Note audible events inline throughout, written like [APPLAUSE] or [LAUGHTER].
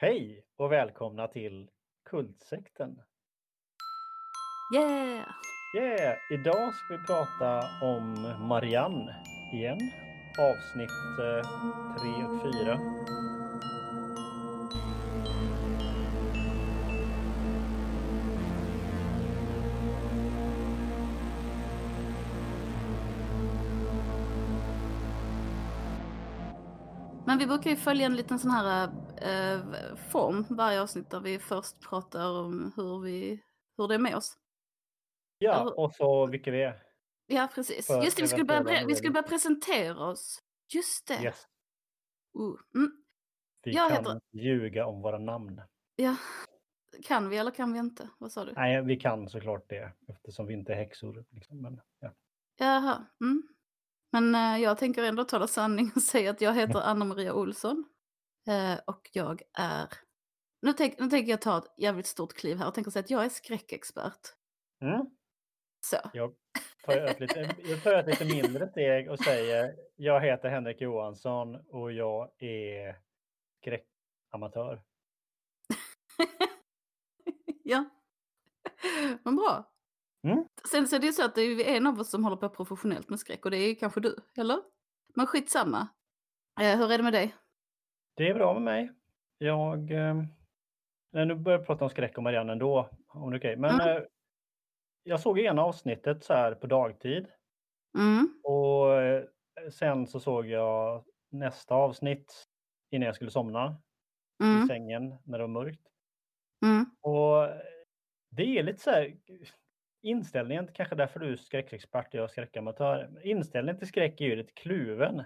Hej och välkomna till Kultsekten. Yeah! Yeah! Idag ska vi prata om Marianne igen. Avsnitt 3 och 4. Men vi brukar ju följa en liten sån här eh, form varje avsnitt där vi först pratar om hur, vi, hur det är med oss. Ja, Eller- och så vilka vi är. Ja, precis. För Just det, vi skulle, börja, vi skulle börja presentera oss. Just det. Yes. Uh, mm. Vi Jag kan heter- ljuga om våra namn. Ja. Kan vi eller kan vi inte? Vad sa du? Nej, vi kan såklart det eftersom vi inte är häxor. Liksom. Men, ja. Jaha. Mm. Men eh, jag tänker ändå tala sanning och [LAUGHS] säga att jag heter Anna-Maria Olsson. Eh, och jag är... Nu, tänk, nu tänker jag ta ett jävligt stort kliv här och tänker säga att jag är skräckexpert. Mm. Så. Jag tar ett lite, jag tar ett lite mindre steg och säger jag heter Henrik Johansson och jag är skräckamatör. [LAUGHS] ja. Men bra. Mm. Sen så är det så att det är en av oss som håller på professionellt med skräck och det är kanske du, eller? Men skitsamma. Eh, hur är det med dig? Det är bra med mig. Jag... Eh, nu börjar jag prata om skräck och Marianne ändå, om det är okej. Men Mm. eh, jag såg ena avsnittet så här på dagtid Mm. och eh, sen så såg jag nästa avsnitt innan jag skulle somna i Mm. sängen när det var mörkt. Mm. Och det är lite så här inställningen, kanske därför du är skräckexpert och jag skräckamatör. Inställningen till skräck är ju lite kluven.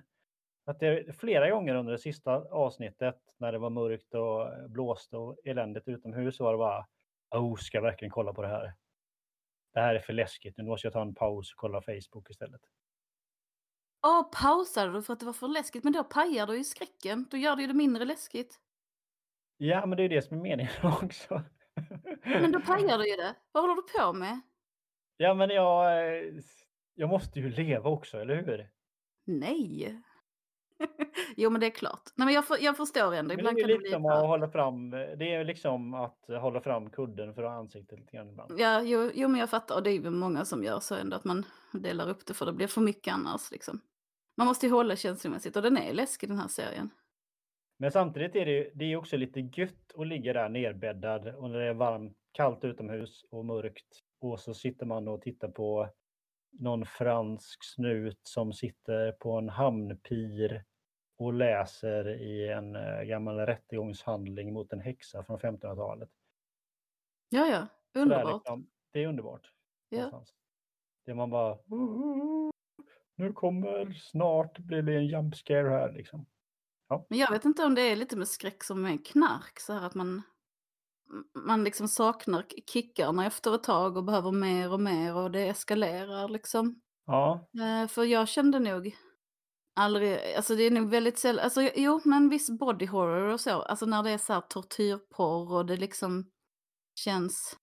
Att det flera gånger under det sista avsnittet när det var mörkt och blåste och eländigt utomhus var det bara oh, ska jag verkligen kolla på det här? Det här är för läskigt, nu måste jag ta en paus och kolla Facebook istället. Åh, pausade du för att det var för läskigt? Men då pajar du ju skräcken. Då gör det ju det mindre läskigt. Ja, men det är ju det som är meningen [LAUGHS] också. Men då pajar du ju det. Vad håller du på med? Ja, men jag, eh, jag måste ju leva också, eller hur? Nej. [LAUGHS] jo, men det är klart. Nej, men jag, för, jag förstår ändå. Men Ibland det är kan ju det bli... liksom att hålla fram, det är liksom att hålla fram kudden för ansiktet lite grann ibland. Ja, jo, jo, men jag fattar. Och det är ju många som gör så ändå. Att man delar upp det för det blir för mycket annars. Liksom. Man måste ju hålla känslomässigt. Och den är läskig den här serien. Men samtidigt är det ju det är också lite gött att ligga där nerbäddad och när det är varmt, kallt utomhus och mörkt. Och så sitter man och tittar på någon fransk snut som sitter på en hamnpir och läser i en eh, gammal rättegångshandling mot en häxa från 1500-talet. Ja, ja. Underbart. liksom- Det är underbart. Ja. någonstans. Det man bara... Nu kommer snart blir det en jump scare här liksom. Men jag vet inte om det är lite med skräck som med knark. Så här att man, man liksom saknar kickarna efter ett tag och behöver mer och mer och det eskalerar liksom. Ja, Eh, för jag kände nog aldrig, alltså det är nog väldigt sällan, alltså jo men viss body horror och så, alltså när det är så här tortyrporr och det liksom känns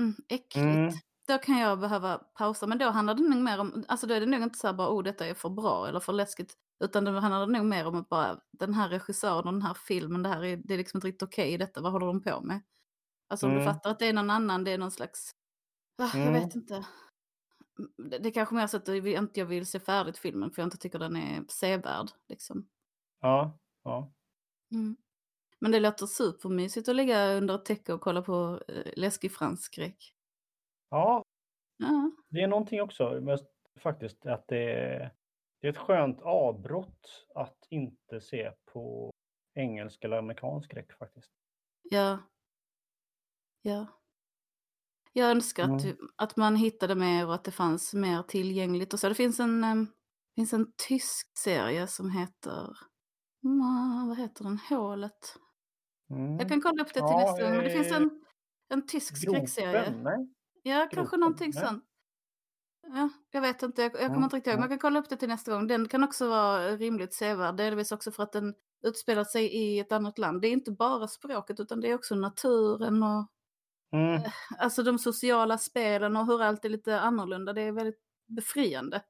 mm, äckligt. Mm. Då kan jag behöva pausa, men då handlar det nog mer om, alltså då är det nog inte så här bara, oh detta är för bra eller för läskigt, utan då handlar det nog mer om att bara, den här regissören och den här filmen, det här är, det är liksom inte riktigt okej i detta, vad håller de på med? Alltså om du Mm. fattar att det är någon annan, det är någon slags, ah, jag Mm. vet inte. Det, det är kanske mer så att jag inte jag vill se färdigt filmen för jag inte tycker den är sevärd. Liksom. ja, ja. Mm. Men det låter supermysigt att ligga under ett täcke och kolla på eh, läskig fransk skräck. Ja, Ja. det är någonting också faktiskt att det är, det är ett skönt avbrott att inte se på engelsk eller amerikansk skräck faktiskt. Ja. Ja. Jag önskar att, Mm. att man hittade mer och att det fanns mer tillgängligt. Och så. Det finns en, em, finns en tysk serie som heter... Vad heter den? Hålet. Mm. Jag kan kolla upp det till Ja, nästa gång. Men det eh, finns en, en tysk skräckserie. Ja, kanske någonting sånt. Ja, jag vet inte, jag, jag kommer Ja, inte riktigt ihåg. Men jag kan kolla upp det till nästa gång. Den kan också vara rimligt sevärd. Delvis också för att den utspelar sig i ett annat land. Det är inte bara språket utan det är också naturen och Mm. alltså de sociala spelen och hur allt är lite annorlunda. Det är väldigt befriande.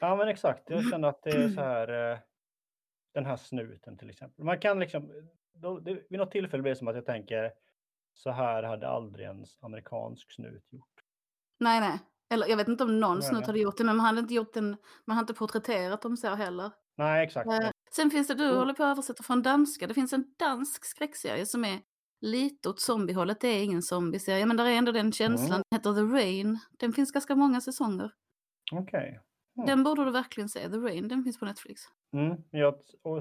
Ja men exakt, jag känner att det är så [CLEARS THROAT] här eh, den här snuten till exempel. Man kan liksom, då, det, vid något tillfälle blir det som att jag tänker så här hade aldrig en amerikansk snut gjort. Nej, nej. Eller jag vet inte om någon snut hade gjort det, men man hade inte gjort en, man hade inte porträtterat dem så heller. Nej, exakt. Eh, Sen finns det, du Mm. håller på att översätta från danska, det finns en dansk skräckserie som är lite åt zombiehållet. Det är ingen zombieserie, men där är ändå den känslan. Mm. Den heter The Rain. Den finns ganska många säsonger. Okej. Mm. Den borde du verkligen se, The Rain. Den finns på Netflix. Mm. Jag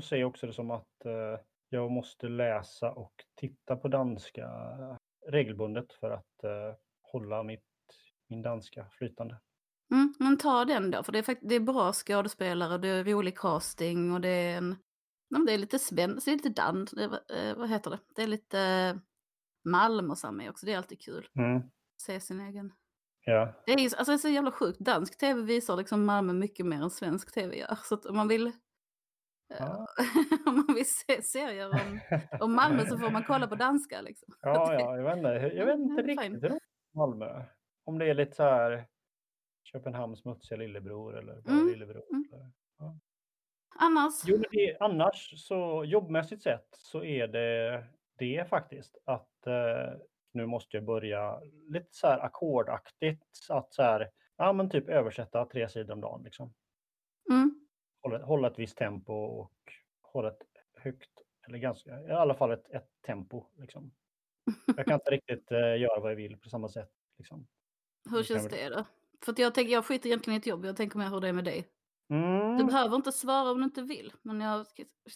ser också det som att eh, jag måste läsa och titta på danska regelbundet för att eh, hålla mitt, min danska flytande. Mm, men ta den då, för det är, det är bra skådespelare, det är rolig casting och det är en... Ja, det är lite spännande, det är lite dans, det är, eh, vad heter det? Det är lite eh, Malmö och med också, det är alltid kul. Mm. Se sin egen... Ja. Det är, alltså det är så jävla sjukt, dansk tv visar liksom Malmö mycket mer än svensk tv gör. Så att om man vill... Ja. [LAUGHS] om man vill se serier om, om Malmö så får man kolla på danska liksom. Ja, ja, jag vet inte, jag vet inte riktigt hur Malmö. Om det är lite så här Köpenhamns smutsiga lillebror eller bara Mm, lillebror. mm. Eller. Annars, Jo, det, annars så jobbmässigt sett så är det det faktiskt att eh, nu måste jag börja lite så här ackordaktigt att så här, ja men typ översätta tre sidor om dagen liksom. mm, Hålla, hålla ett visst tempo och hålla ett högt, eller ganska, i alla fall ett, ett tempo liksom. Jag kan inte riktigt eh, göra vad jag vill på samma sätt liksom. Hur känns det då? För jag, tänker, jag skiter egentligen i ett jobb, jag tänker mer hur det är med dig. Du Mm. behöver inte svara om du inte vill, men jag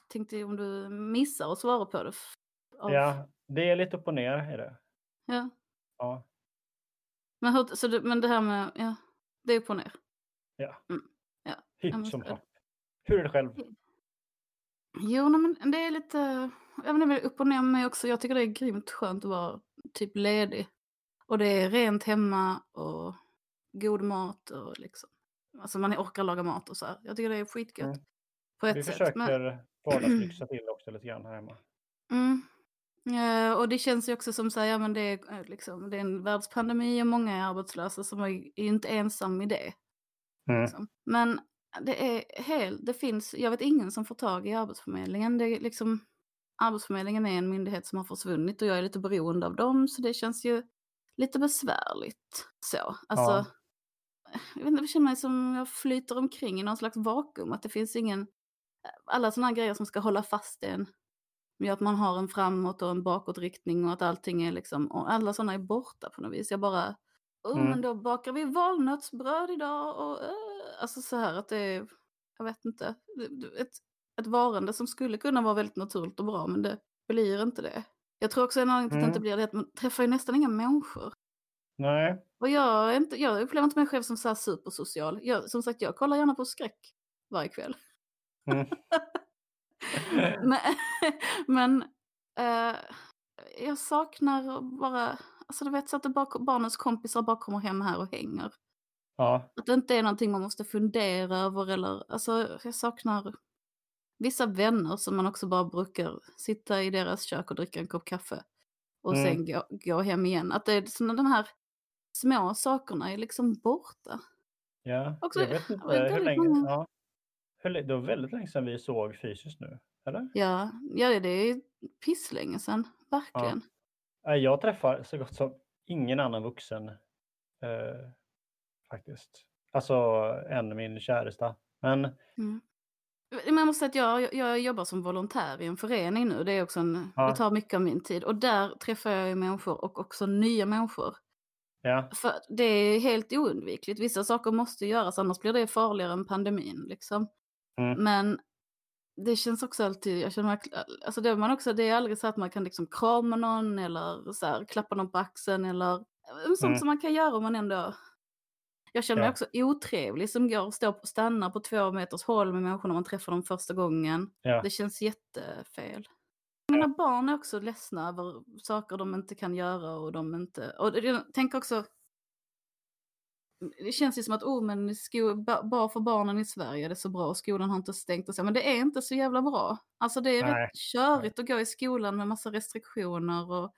tänkte om du missar att svara på det. av- Ja, det är lite upp och ner i det. ja. Ja, Men, hur, så du, men det här med, ja, det är upp och ner. ja. Mm. Ja, Hipp som är happ. Hur är det själv? Jo, men det är lite, jag inte, upp och ner med mig också. Jag tycker det är grymt skönt att vara typ ledig. Och det är rent hemma och god mat och liksom. Alltså man orkar laga mat och så här. Jag tycker det är skitgött. Mm. På ett Vi sätt. försöker Men, vardagslyxa [CLEARS THROAT] till också lite grann här hemma. mm, Eh, och det känns ju också som så här, ja men det är, eh, liksom, det är en världspandemi och många är arbetslösa så man är ju inte ensam i det. Mm. Liksom. Men det är helt, det finns, jag vet ingen som får tag i Arbetsförmedlingen. Det är liksom, Arbetsförmedlingen är en myndighet som har försvunnit och jag är lite beroende av dem så det känns ju lite besvärligt. Så, alltså, Ja. jag vet inte, det känner mig som jag flyter omkring i någon slags vakuum, att det finns ingen, alla sådana grejer som ska hålla fast en, gör att man har en framåt och en bakåtriktning och att allting är liksom, och alla sådana är borta på något vis. Jag bara, oh Mm. men då bakar vi valnötsbröd idag och, eh, alltså så här att det är, jag vet inte, ett, ett varande som skulle kunna vara väldigt naturligt och bra men det blir inte det. Jag tror också en anledning till att det Mm. inte blir det att man träffar ju nästan inga människor. Nej. Och jag, är inte, jag upplever inte mig själv som så här supersocial. Jag, som sagt, jag kollar gärna på skräck varje kväll. Mm. [LAUGHS] Men, [LAUGHS] men eh, jag saknar bara, alltså du vet så att bara, barnens kompisar bara kommer hem här och hänger. Ja. Att det inte är någonting man måste fundera över eller, alltså jag saknar vissa vänner som man också bara brukar sitta i deras kök och dricka en kopp kaffe. Och Mm. sen gå, gå hem igen. Att det är såna, de här små sakerna är liksom borta. ja. Också- jag vet inte jag vet hur länge. många- Ja. Hur, det var väldigt länge sedan vi såg fysiskt nu. Eller? Ja, ja det är pisslänge sedan, verkligen. Nej, Jag träffar så gott som ingen annan vuxen eh, faktiskt. Alltså än min käresta. Men Mm. Jag måste säga att jag, jag jobbar som volontär i en förening nu. Det, är också en, Ja. det tar mycket av min tid. Och där träffar jag ju människor och också nya människor. ja, För det är helt oundvikligt. Vissa saker måste göras, annars blir det farligare än pandemin. Liksom. Mm. Men det känns också alltid, jag känner, alltså det, man också, det är aldrig så att man kan liksom krama någon eller så här, klappa någon på axeln eller sånt Mm. som man kan göra om man ändå... Jag känner mig Ja. också otrevlig som går och står stannar på två meters håll med människor när man träffar dem första gången. ja. Det känns jättefel. Mina barn är också ledsna över saker de inte kan göra och de inte... Och det- jag tänker också... Det känns ju som att oh, men sko, ba- bra för barnen i Sverige, det är så bra och skolan har inte stängt och så. Men det är inte så jävla bra. Alltså det är Nej. rätt körigt att gå i skolan med massa restriktioner och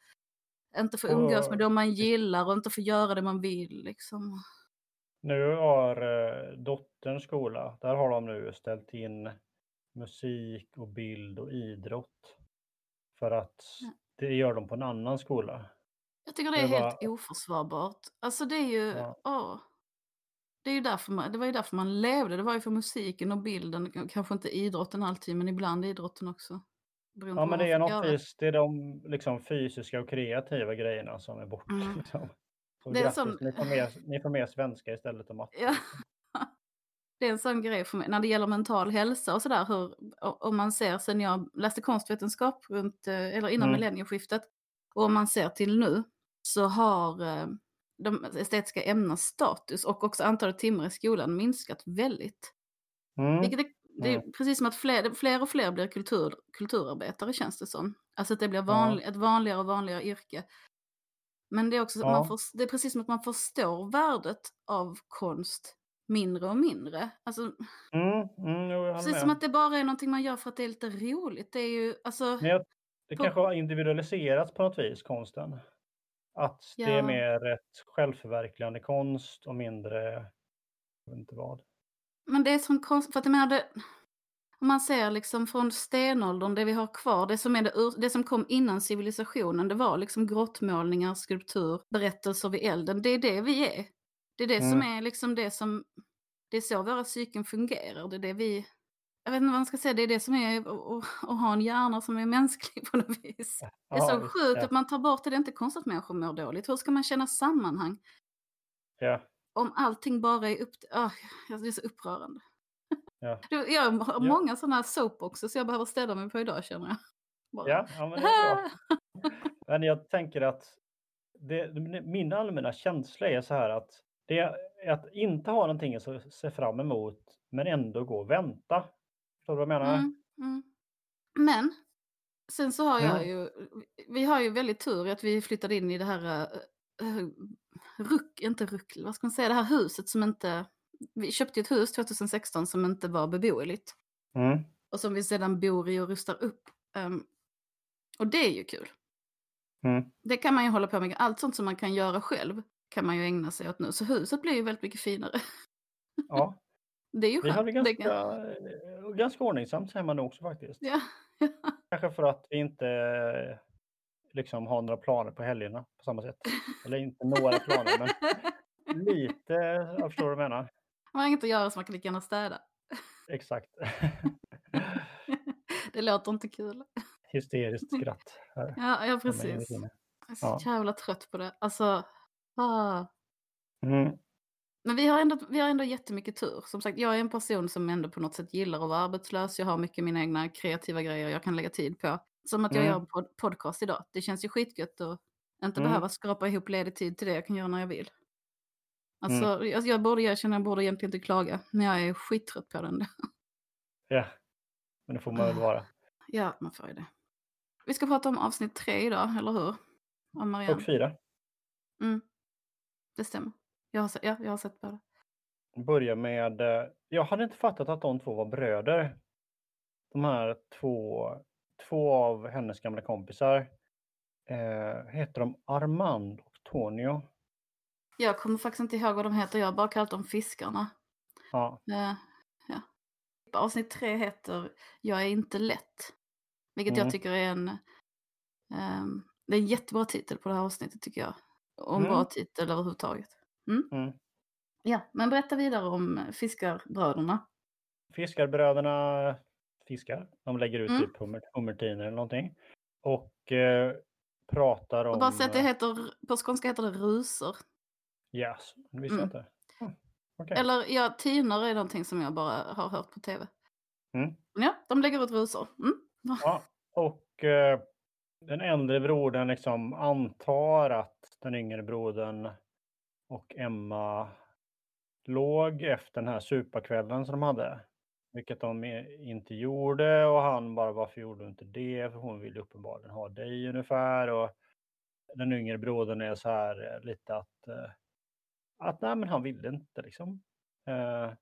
inte få umgås med Och- dem man gillar och inte få göra det man vill. Liksom. Nu har eh, dotterns skola, där har de nu ställt in musik och bild och idrott. För att det gör de på en annan skola. Jag tycker det Det är var- helt oförsvarbart. Alltså det är ju, Ja. åh. Det, är ju därför man, det var ju därför man levde, det var ju för musiken och bilden, kanske inte idrotten alltid, men ibland idrotten också. Ja, men det är, något fys, det är de liksom, fysiska och kreativa grejerna som är borta. Mm. Liksom. Så Det grattis, sån- ni, får med, ni får med svenska istället för matte. Ja. [LAUGHS] Det är en sån grej för mig, när det gäller mental hälsa och sådär, hur, om man ser sen jag läste konstvetenskap runt, eh, eller innan Mm. millennieskiftet, och om man ser till nu, så har eh, de estetiska ämnenas status och också antalet timmar i skolan minskat väldigt. Mm. Vilket är, det är Mm. precis som att fler, fler och fler blir kultur, kulturarbetare känns det som. Alltså att det blir vanlig, ett vanligare och vanligare yrke. Men det är också så att Ja. man får, det är precis som att man förstår värdet av konst mindre och mindre. Alltså, Mm, mm, jo, precis med. som att det bara är någonting man gör för att det är lite roligt. Det är ju, alltså, jag, det På- kanske har individualiserats på något vis, konsten. Att det är Ja. mer ett självförverkligande konst och mindre, jag vet inte vad. men det är som konst, för att jag menar det, om man ser liksom från stenåldern, det vi har kvar, det som, är det, det som kom innan civilisationen, det var liksom grottmålningar, skulptur, berättelser vid elden. Det är det vi är. Det är det som Mm. är liksom det som, det är så våra psyken fungerar. Det är det vi, jag vet inte vad man ska säga, det är det som är att, ha en hjärna som är mänsklig på något vis. Det är Ja, så visst, sjukt ja. att man tar bort det, det är inte konstigt att människor mår dåligt. Hur ska man känna sammanhang Ja, om allting bara är upp... Ah, det är så upprörande. Ja. Jag har Ja. många sådana soapboxar så jag behöver ställa mig på idag känner jag. Bara, ja, ja men det är bra. [LAUGHS] Men jag tänker att det, min allmänna känsla är så här att det är att inte ha någonting att se fram emot men ändå gå och vänta. Förstår du vad jag menar? Mm, mm. Men sen så har jag Mm. ju, vi har ju väldigt tur att vi flyttade in i det här uh, ruck, inte ruck, vad ska man säga, det här huset som inte, vi köpte ett hus 2016 som inte var beboeligt Mm. och som vi sedan bor i och rustar upp. Ehm, och det är ju kul. Mm. Det kan man ju hålla på med, allt sånt som man kan göra själv kan man ju ägna sig åt nu. Så huset blir ju väldigt mycket finare. Ja, [LAUGHS] Det är ju vi skönt. Det ganska, kan- eh, ganska ordningsamt hemma nu också faktiskt. Ja. [LAUGHS] Kanske för att vi inte eh, liksom har några planer på helgerna på samma sätt. Eller inte några planer, men [LAUGHS] lite, jag förstår vad du menar. Man har inget att göra så man kan lika gärna städa. Exakt. [LAUGHS] Det låter inte kul. Hysteriskt skratt. Här. Ja, ja precis. Jag är så Ja. jävla trött på det. Alltså, ah. Mm. Men vi har, ändå, vi har ändå jättemycket tur. Som sagt, jag är en person som ändå på något sätt gillar att vara arbetslös. Jag har mycket mina egna kreativa grejer jag kan lägga tid på. Som att jag Mm. gör en pod- podcast idag. Det känns ju skitgött att inte Mm. behöva skrapa ihop ledig tid till det jag kan göra när jag vill. Alltså, Mm. jag, jag borde känner jag borde egentligen inte klaga. Men jag är skittrött på den. Ja, men det får man väl vara. ja, man får ju det. Vi ska prata om avsnitt tre idag, eller hur? Om Marianne. Och fyra. Mm. Det stämmer. Jag har, ja, jag har sett det. Börja med, eh, jag hade inte fattat att de två var bröder. De här två, två av hennes gamla kompisar. Eh, heter de Armand och Tonio? Jag kommer faktiskt inte ihåg vad de heter, jag har bara kallat dem fiskarna. Ja, Eh, ja. Avsnitt tre heter Jag är inte lätt. Vilket Mm. jag tycker är en... ehm, det är en jättebra titel på det här avsnittet tycker jag. Och en Mm. bra titel överhuvudtaget. mm. Ja, men berätta vidare om eh, fiskarbröderna. Fiskarbröderna fiskar. De lägger ut Mm. typ hummer, hummertiner eller någonting. Och eh, pratar om... Och bara säga att det heter, på skånska heter det rusor. Yes, det visste Mm. jag inte. Mm. okej. Eller ja, tiner är någonting som jag bara har hört på tv. Mm. Ja, de lägger ut rusor. Mm. Ja, och eh, den äldre brodern liksom antar att den yngre brodern och Emma låg efter den här superkvällen som de hade. Vilket de inte gjorde och han bara varför gjorde du inte det? För hon ville uppenbarligen ha dig ungefär. Och den yngre brodern är så här eh, lite att, eh, att nej men han ville inte liksom. Eh,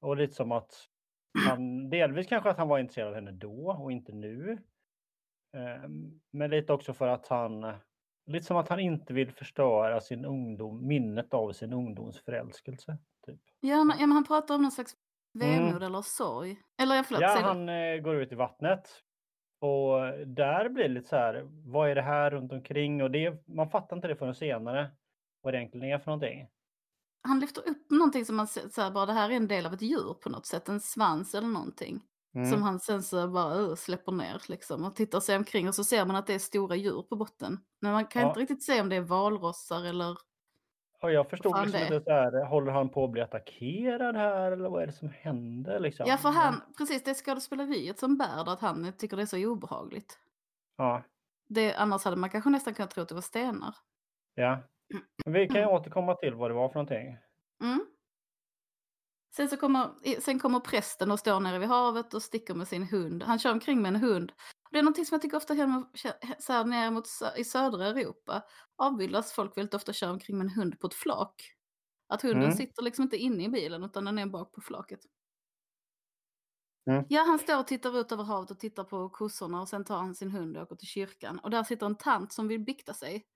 och lite som att han, delvis kanske att han var intresserad av henne då och inte nu. Eh, Men lite också för att han, lite som att han inte vill förstöra sin ungdom, minnet av sin ungdomsförälskelse. Typ. Ja, men, ja, men han pratar om någon slags Mm. vemod eller sorg. Eller ja, förlåt, Ja, han eh, går ut i vattnet Och där blir det lite så här, vad är det här runt omkring? Och det, man fattar inte det förrän senare, vad det egentligen är för någonting. Han lyfter upp någonting som man här, bara det här är en del av ett djur på något sätt, en svans eller någonting. Mm. Som han sen så bara uh, släpper ner liksom och tittar sig omkring och så ser man att det är stora djur på botten. Men man kan Ja. inte riktigt se om det är valrossar eller... Och jag förstod liksom det är. inte så här, håller han på att bli attackerad här eller vad är det som händer liksom? Ja, för han, precis det är skådespeleriet som bär det, att han tycker det är så obehagligt. Ja, Det, annars hade man kanske nästan kunnat tro att det var stenar. ja. Vi kan ju återkomma till vad det var för någonting. Mm. Sen, så kommer, sen kommer prästen och står nere vid havet och sticker med sin hund. Han kör omkring med en hund. Det är någonting som jag tycker ofta händer så här nere mot, i södra Europa. Avbildas folk väldigt ofta kör omkring med en hund på ett flak. Att hunden Mm. sitter liksom inte inne i bilen utan den är bak på flaket. Mm. Ja, han står och tittar ut över havet och tittar på kossorna och sen tar han sin hund och åker till kyrkan. Och där sitter en tant som vill bikta sig.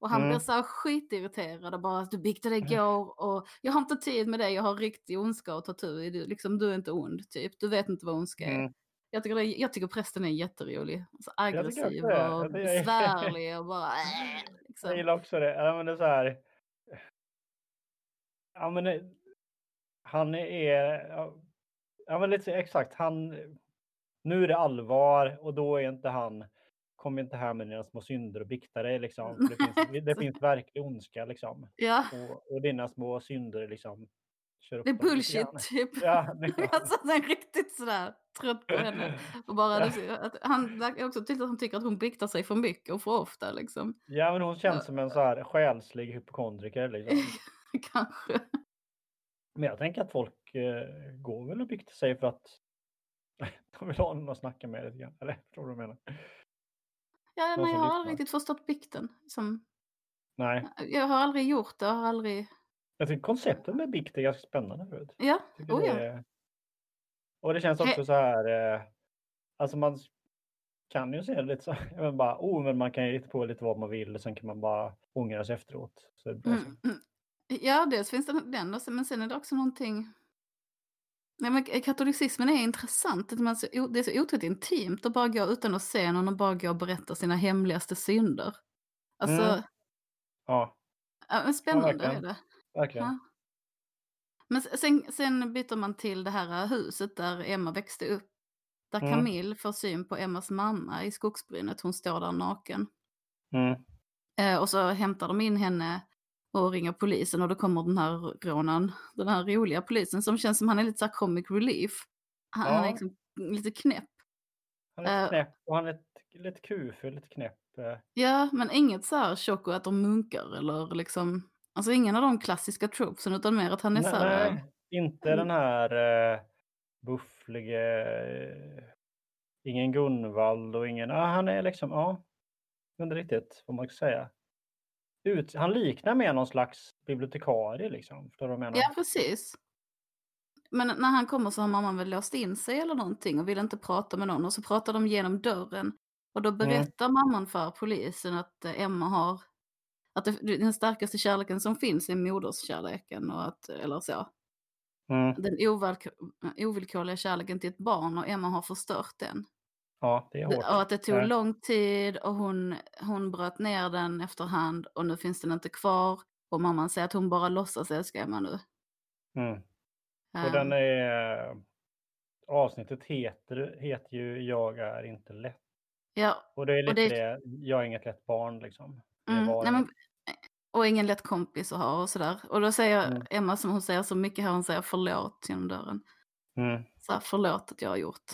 Och han Mm. blir så här skitirriterad och bara du biktade igår och jag har inte tid med dig, jag har riktig ondska och tatu. Du, liksom, du är inte ond, typ. Du vet inte vad ondska är. Mm. Jag, tycker det, jag tycker prästen är jätterolig. Så aggressiv och besvärlig och bara... [LAUGHS] Äh, Jag liksom. gillar också det. Ja, men det är så här. Ja, men det, han är... ja, men lite exakt. Han... Nu är det allvar och då är inte han... Kom inte här med dina små synder och bikta dig liksom. För det, finns, [LAUGHS] det finns verklig ondska liksom. Ja, Och, och dina små synder liksom. Kör upp det är bullshit typ. Ja, [LAUGHS] det- Jag satt en riktigt sådär trött på henne. [LAUGHS] Och bara, Ja. han verkar också tydligt att han tycker att hon biktar sig för mycket och för ofta liksom. Ja, men hon känns som en så här själslig hypokondriker liksom. Kanske. Men jag tänker att folk eh, går väl och biktar sig för att de vill ha någon att snacka med lite grann. Eller förstår du menar? Ja, nej, jag har aldrig riktigt förstått bikten. Som, Nej, jag har aldrig gjort det, jag har aldrig... jag tycker konceptet med bikt är ganska spännande. Förut. Ja, oh ja. är... Och det känns också så här, eh, alltså man kan ju se det lite så här, [LAUGHS] men bara, oh, men man kan ju hitta på lite vad man vill och sen kan man bara ångra sig efteråt. Så det Mm, mm. Ja, dels finns det den, men sen är det också någonting... Nej, men katolicismen är intressant. det är så otroligt intimt att bara gå utan att se någon och bara gå och berätta sina hemligaste synder. Alltså, Mm. Ja, ja, men spännande är verkligen. det. verkligen. Ja. Men sen, sen byter man till det här huset där Emma växte upp. Där Mm. Camille får syn på Emmas mamma i skogsbrynet. Hon står där naken. Mm. Eh, och så hämtar de in henne och ringer polisen och då kommer den här rånaren, den här roliga polisen som känns som han är lite så comic relief. Han, han är Ja. liksom lite knäpp. Han är Eh. knäpp och han är lite, kufig, lite knäpp. eh. Ja, men inget så här chock och att de munkar eller liksom, alltså ingen av de klassiska tropesen utan mer att han är så här, Nej, inte den här uh, bufflige, ingen Gunvald och ingen, ah, han är liksom, ja, vet inte riktigt vad man ska säga. Ut, han liknar mer någon slags bibliotekarie liksom, förstår du vad jag menar? ja precis. Men när han kommer så har mamman väl låst in sig eller någonting och vill inte prata med någon och så pratar de genom dörren och då berättar mamman för polisen att eh, Emma har att det, den starkaste kärleken som finns är moderskärleken och att, eller så, Mm, den ovillk- ovillkorliga kärleken till ett barn och Emma har förstört den. Ja, det är hårt. Och att det tog Nej. lång tid och hon, hon bröt ner den efterhand och nu finns den inte kvar. Och mamman säger att hon bara låtsas älska Emma nu. Mm. Och Ehm, den är, avsnittet heter, heter ju Jag är inte lätt. ja, Och det är Och lite det- det, jag är inget lätt barn liksom. Mm, nej, men, och ingen lätt kompis att ha och sådär. Och då säger Mm. Emma som hon säger så mycket här, hon säger förlåt genom dörren. Mm. Så här, förlåt att jag har gjort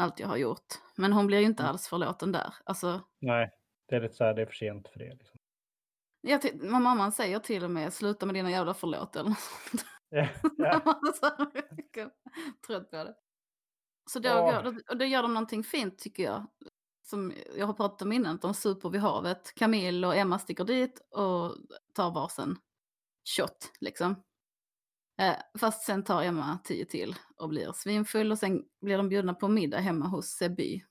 allt jag har gjort. Men hon blir ju inte Mm. alls förlåten där. Alltså, Nej, det är lite så här, det är för sent för det. Liksom. jag mamman säger till och med sluta med dina jävla förlåt eller [LAUGHS] jag är Trött på det. Så då, går, och då gör de någonting fint tycker jag. Som jag har pratat om innan, att de super vid havet. Camille och Emma sticker dit och tar varsin shot liksom. Eh, fast sen tar Emma tio till och blir svinfull och sen blir de bjudna på middag hemma hos Seby.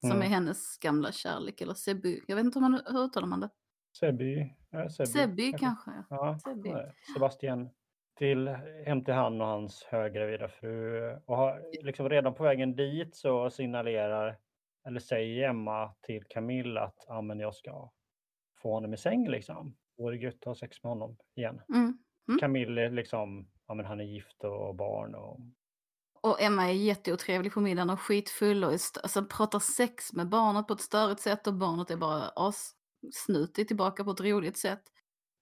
Som Mm. är hennes gamla kärlek, eller Seby. Jag vet inte hur, man, hur uttalar man det? Seby. Ja, Seby, Seby kanske. ja. Seby. Sebastian. Till, hem till han och hans höggravida fru. Och har, liksom redan på vägen dit så signalerar eller säger Emma till Camille att ah, men jag ska få honom i säng liksom. Vore gött att ha sex med honom igen. Mm. Mm. Camille liksom, ja men han är gift och barn och Och Emma är jätteotrevlig på middagen och skitfull och alltså, pratar sex med barnet på ett störigt sätt och barnet är bara assnutig tillbaka på ett roligt sätt.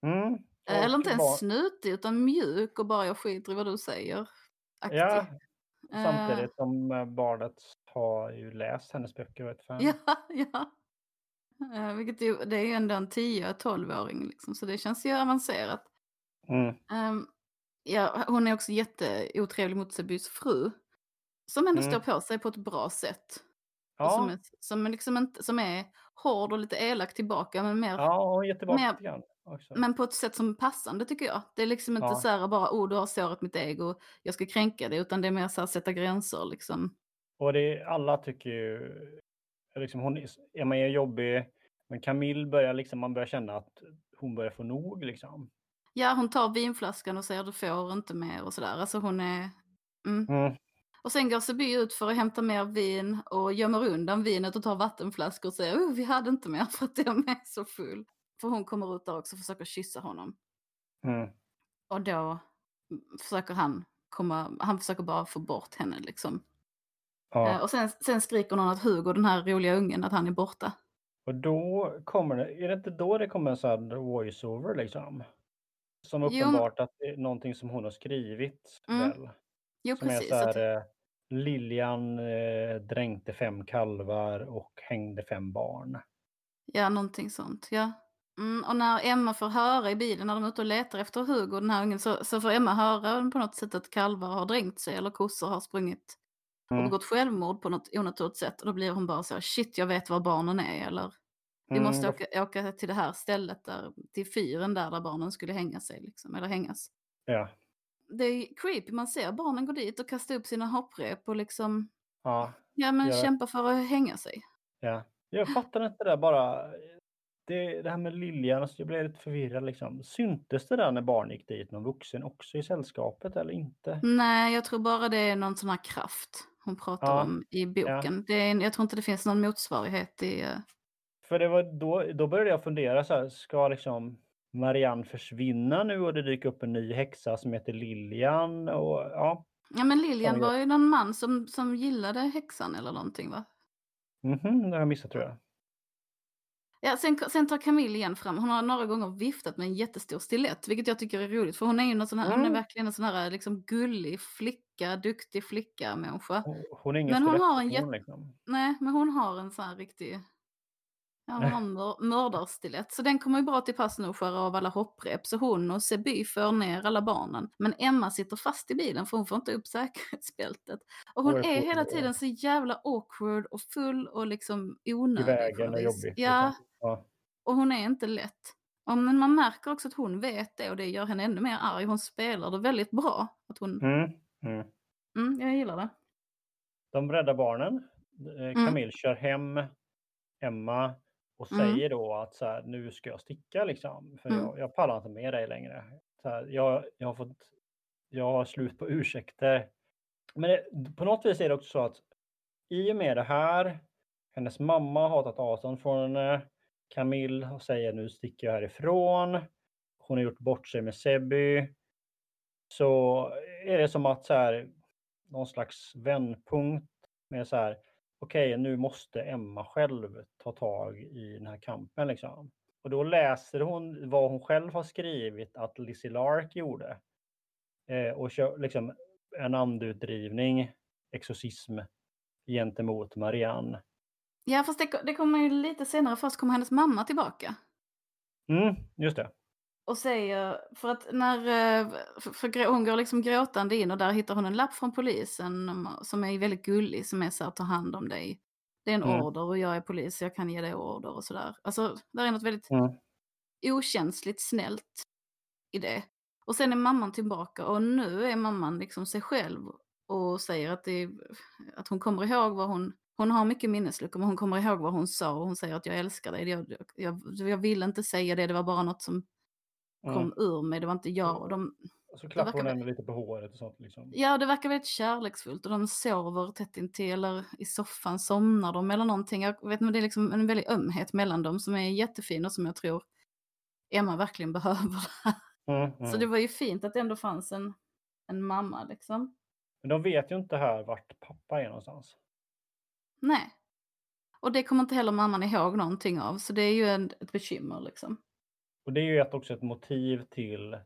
mm, Eh, Eller inte ens snutig utan mjuk och bara jag skiter i vad du säger. Aktig. Ja, Eh, samtidigt som eh, barnet har ju läst hennes böcker och ett fan. [LAUGHS] Ja, ja. Eh, vilket ju, det är ju ändå en 10-12-åring liksom, så det känns ju avancerat. Mm, Ehm, ja, hon är också jätteotrevlig mot Sebys fru. Som ändå Mm. står på sig på ett bra sätt. Ja, som, är, som, är liksom inte, som är hård och lite elak tillbaka men, mer, ja, tillbaka Men- på ett sätt som är passande tycker jag. Det är liksom inte Ja. så här bara, oh du har sårat mitt ego, jag ska kränka det, utan det är mer så här sätta gränser liksom. Och det, alla tycker ju, liksom hon är, Emma är jobbig, men Camille börjar liksom, man börjar känna att hon börjar få nog liksom. Ja, hon tar vinflaskan och säger du får inte mer och sådär. Alltså hon är... Mm. Mm, Och sen går Seby ut för att hämta mer vin och gömmer undan vinet och tar vattenflaskor och säger oh, vi hade inte mer för att jag är så full. För hon kommer ut där också och försöker kyssa honom. mm, Och då försöker han komma, han försöker bara få bort henne liksom. ja. Eh, Och sen, sen skriker någon att Hugo, den här roliga ungen, att han är borta. Och då kommer det, är det inte då det kommer en sån här voice-over liksom? Som Jo, uppenbart att det är någonting som hon har skrivit Mm, väl? Jo, Som precis. är så här, eh, Lilian eh, dränkte fem kalvar och hängde fem barn. Ja, någonting sånt. Ja. Mm, och när Emma får höra i bilen när de är ute och letar efter Hugo, den här ungen, så, så får Emma höra på något sätt att kalvar har dränkt sig eller kossor har sprungit och Mm. begått självmord på något onaturligt sätt. Och då blir hon bara så här, shit jag vet var barnen är eller vi Mm, måste åka, åka till det här stället, där, till fyren där, där barnen skulle hänga sig liksom, eller hängas. Ja, Det är creepy, man ser barnen gå dit och kasta upp sina hopprep och liksom, ja, ja men Ja. kämpa för att hänga sig. ja. Jag fattar inte det där bara. Det, det här med Lilian, alltså jag blev lite förvirrad liksom. Syntes det där när barn gick dit, någon vuxen också i sällskapet eller inte? Nej, jag tror bara det är någon sån här kraft hon pratar Ja, om i boken. Det är, jag tror inte det finns någon motsvarighet i... För det var då, då började jag fundera så här, ska liksom Marianne försvinna nu och det dyker upp en ny häxa som heter Lilian och ja. Ja men Lilian var ju någon man som, som gillade häxan eller någonting va? Mhm, det har jag missat tror jag. Ja, sen, sen tar Camille igen fram, hon har några gånger viftat med en jättestor stilett, vilket jag tycker är roligt, för hon är ju någon sån här, hon är Mm. verkligen en sån här liksom gullig flicka, duktig flicka människa. Hon, hon är ingen Men hon har en skelettperson, liksom. Nej, men hon har en sån här riktig, ja hon har mördarstilett, så den kommer ju bra till pass nu och skära av alla hopprep, så hon och Seby för ner alla barnen. Men Emma sitter fast i bilen för hon får inte upp säkerhetsbältet. Och hon är hela tiden så jävla awkward och full och liksom I onödig. på vägen och jobbig. Ja, ja. och hon är inte lätt. Och men man märker också att hon vet det och det gör henne ännu mer arg. Hon spelar det väldigt bra. Att hon, Mm, mm. mm, jag gillar det. De räddar barnen. Eh, Mm. Camille kör hem Emma och Mm. säger då att så här, nu ska jag sticka liksom. För Mm. jag, jag pallar inte med dig längre. Så här, jag, jag har fått, jag har slut på ursäkter. Men det, på något vis är det också så att i och med det här, hennes mamma har tagit avstånd från henne. Camille säger nu sticker jag härifrån. Hon har gjort bort sig med Sebby. Så är det som att så här, någon slags vändpunkt med så här, okej nu måste Emma själv ta tag i den här kampen liksom. Och då läser hon vad hon själv har skrivit att Lizzie Lark gjorde. Eh, och kör liksom en andutdrivning, exorcism gentemot Marianne. Ja, fast det, det kommer ju lite senare. Först kommer hennes mamma tillbaka. Mm, just det. Och säger, för att när, eh, för, hon går liksom gråtande in och där hittar hon en lapp från polisen om- som är väldigt gullig, som är så här, ta hand om dig. Det är en Mm. order och jag är polis, jag kan ge dig order och sådär. Alltså, där är något väldigt Mm. okänsligt snällt i det. Och sen är mamman tillbaka och nu är mamman liksom sig själv och säger att, det, att hon kommer ihåg vad hon, hon har mycket minnesluckor men hon kommer ihåg vad hon sa och hon säger att jag älskar dig. Jag, jag, jag ville inte säga det, det var bara något som. Kom ur mig, det var inte jag. Och de, Och så klappar hon henne lite på håret och sånt liksom. Ja, det verkar väldigt kärleksfullt och de sover tätt intill eller i soffan somnar de eller någonting. Jag vet inte, det är liksom en väldig ömhet mellan dem som är jättefin och som jag tror Emma verkligen [LAUGHS] behöver. Mm, Så mm. det var ju fint att det ändå fanns en, en mamma liksom. Men de vet ju inte här vart pappa är någonstans. Nej. Och det kommer inte heller mamman ihåg någonting av, så det är ju en, ett bekymmer liksom. Och det är ju ett, också ett motiv till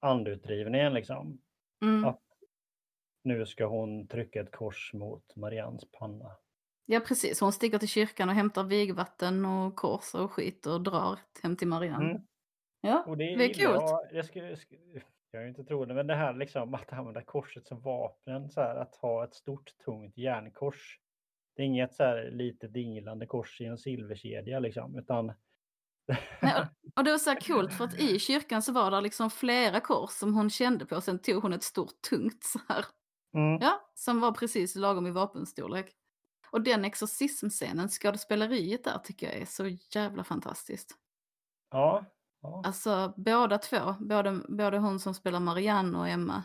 andeutdrivningen liksom. Mm. Ja. Nu ska hon trycka ett kors mot Marians panna. Ja, precis. Hon sticker till kyrkan och hämtar vigvatten och kors och skit och drar hem till Marianne. Mm. Ja, Och det är, det är illa. coolt. Ja, Jag, ska, jag, är inte troende, men det här liksom att använda korset som vapen, så här, att ha ett stort tungt järnkors. Det är inget så här litet dinglande kors i en silverkedja liksom, utan Nej, och- och det var så coolt för att i kyrkan så var det liksom flera kors som hon kände på. Sen tog hon ett stort tungt så här. mm, Ja, som var precis lagom i vapenstorlek. Och den exorcismscenen, skådespeleriet där tycker jag är så jävla fantastiskt. ja, ja. Alltså båda två, både, både hon som spelar Marianne och Emma.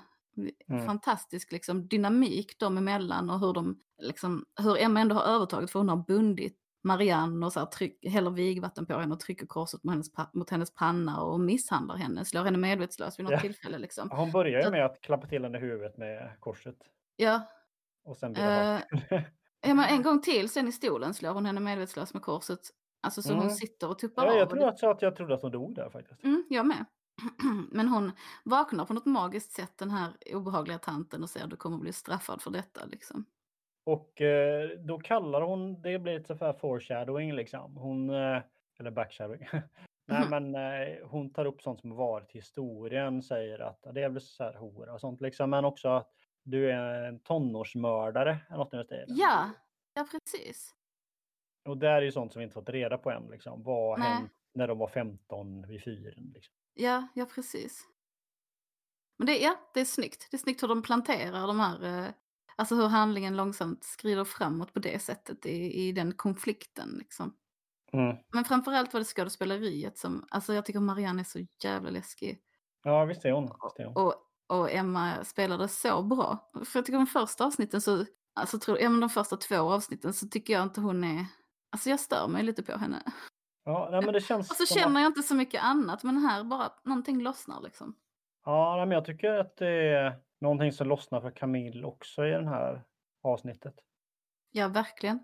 Mm. Fantastisk liksom, dynamik dem emellan och hur, de, liksom, hur Emma ändå har övertaget för hon har bundit Marianne och så här, tryck, häller vigvatten på henne och trycker korset mot hennes, mot hennes panna och misshandlar henne, slår henne medvetslös vid något Ja. tillfälle. Liksom. Hon börjar ju med att klappa till henne i huvudet med korset. Ja, Och sen blir det bara... ja, men en gång till sen i stolen slår hon henne medvetslös med korset. Alltså så hon Mm. sitter och tuppar ja, av. jag och tror att, att jag trodde att hon dog där faktiskt. Mm, jag med. [CLEARS THROAT] Men hon vaknar på något magiskt sätt, den här obehagliga tanten, och säger att du kommer bli straffad för detta. Liksom. Och eh, då kallar hon, det blir lite så här foreshadowing liksom. Hon, eh, eller backshadowing. [LAUGHS] Nej Mhm. men eh, hon tar upp sånt som varit i historien, säger att det är väl så här hora och sånt liksom. Men också att du är en tonårsmördare. Eller något i den stilen. Ja, ja precis. Och det är ju sånt som vi inte fått reda på än liksom. Vad hände när de var 15 vid fyren? Liksom. Ja, ja precis. Men det, ja, det är snyggt. Det är snyggt hur de planterar de här, eh, alltså hur handlingen långsamt skrider framåt på det sättet i, i den konflikten. Liksom. Mm. Men framförallt var det skådespeleriet som, alltså jag tycker Marianne är så jävla läskig. Ja visst är hon. Visst är hon. Och, och Emma spelade så bra. För jag tycker de första avsnitten så, alltså tror, ja, men de första två avsnitten så tycker jag inte hon är, alltså jag stör mig lite på henne. Ja, nej, men det känns Och så att- känner jag inte så mycket annat, men här bara någonting lossnar liksom. Ja, nej, men jag tycker att det är någonting som lossnar för Camille också i det här avsnittet. Ja, verkligen.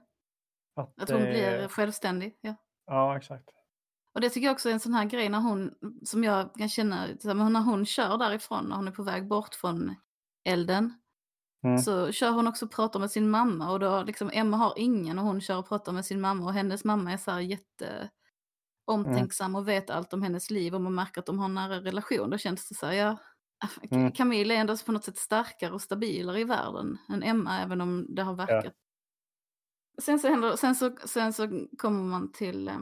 Att, Att hon eh, blir självständig. Ja. Ja, exakt. Och det tycker jag också är en sån här grej när hon, som jag kan känna, när hon kör därifrån, när hon är på väg bort från elden, Mm. så kör hon också och pratar med sin mamma och då liksom Emma har ingen och hon kör och pratar med sin mamma och hennes mamma är så här jätte omtänksam och vet allt om hennes liv och man märker att de har en nära relation. Då känns det så här, ja, Mm. Camille är ändå på något sätt starkare och stabilare i världen än Emma, även om det har verkat. Sen, så händer, sen, så, sen så kommer man till, eh,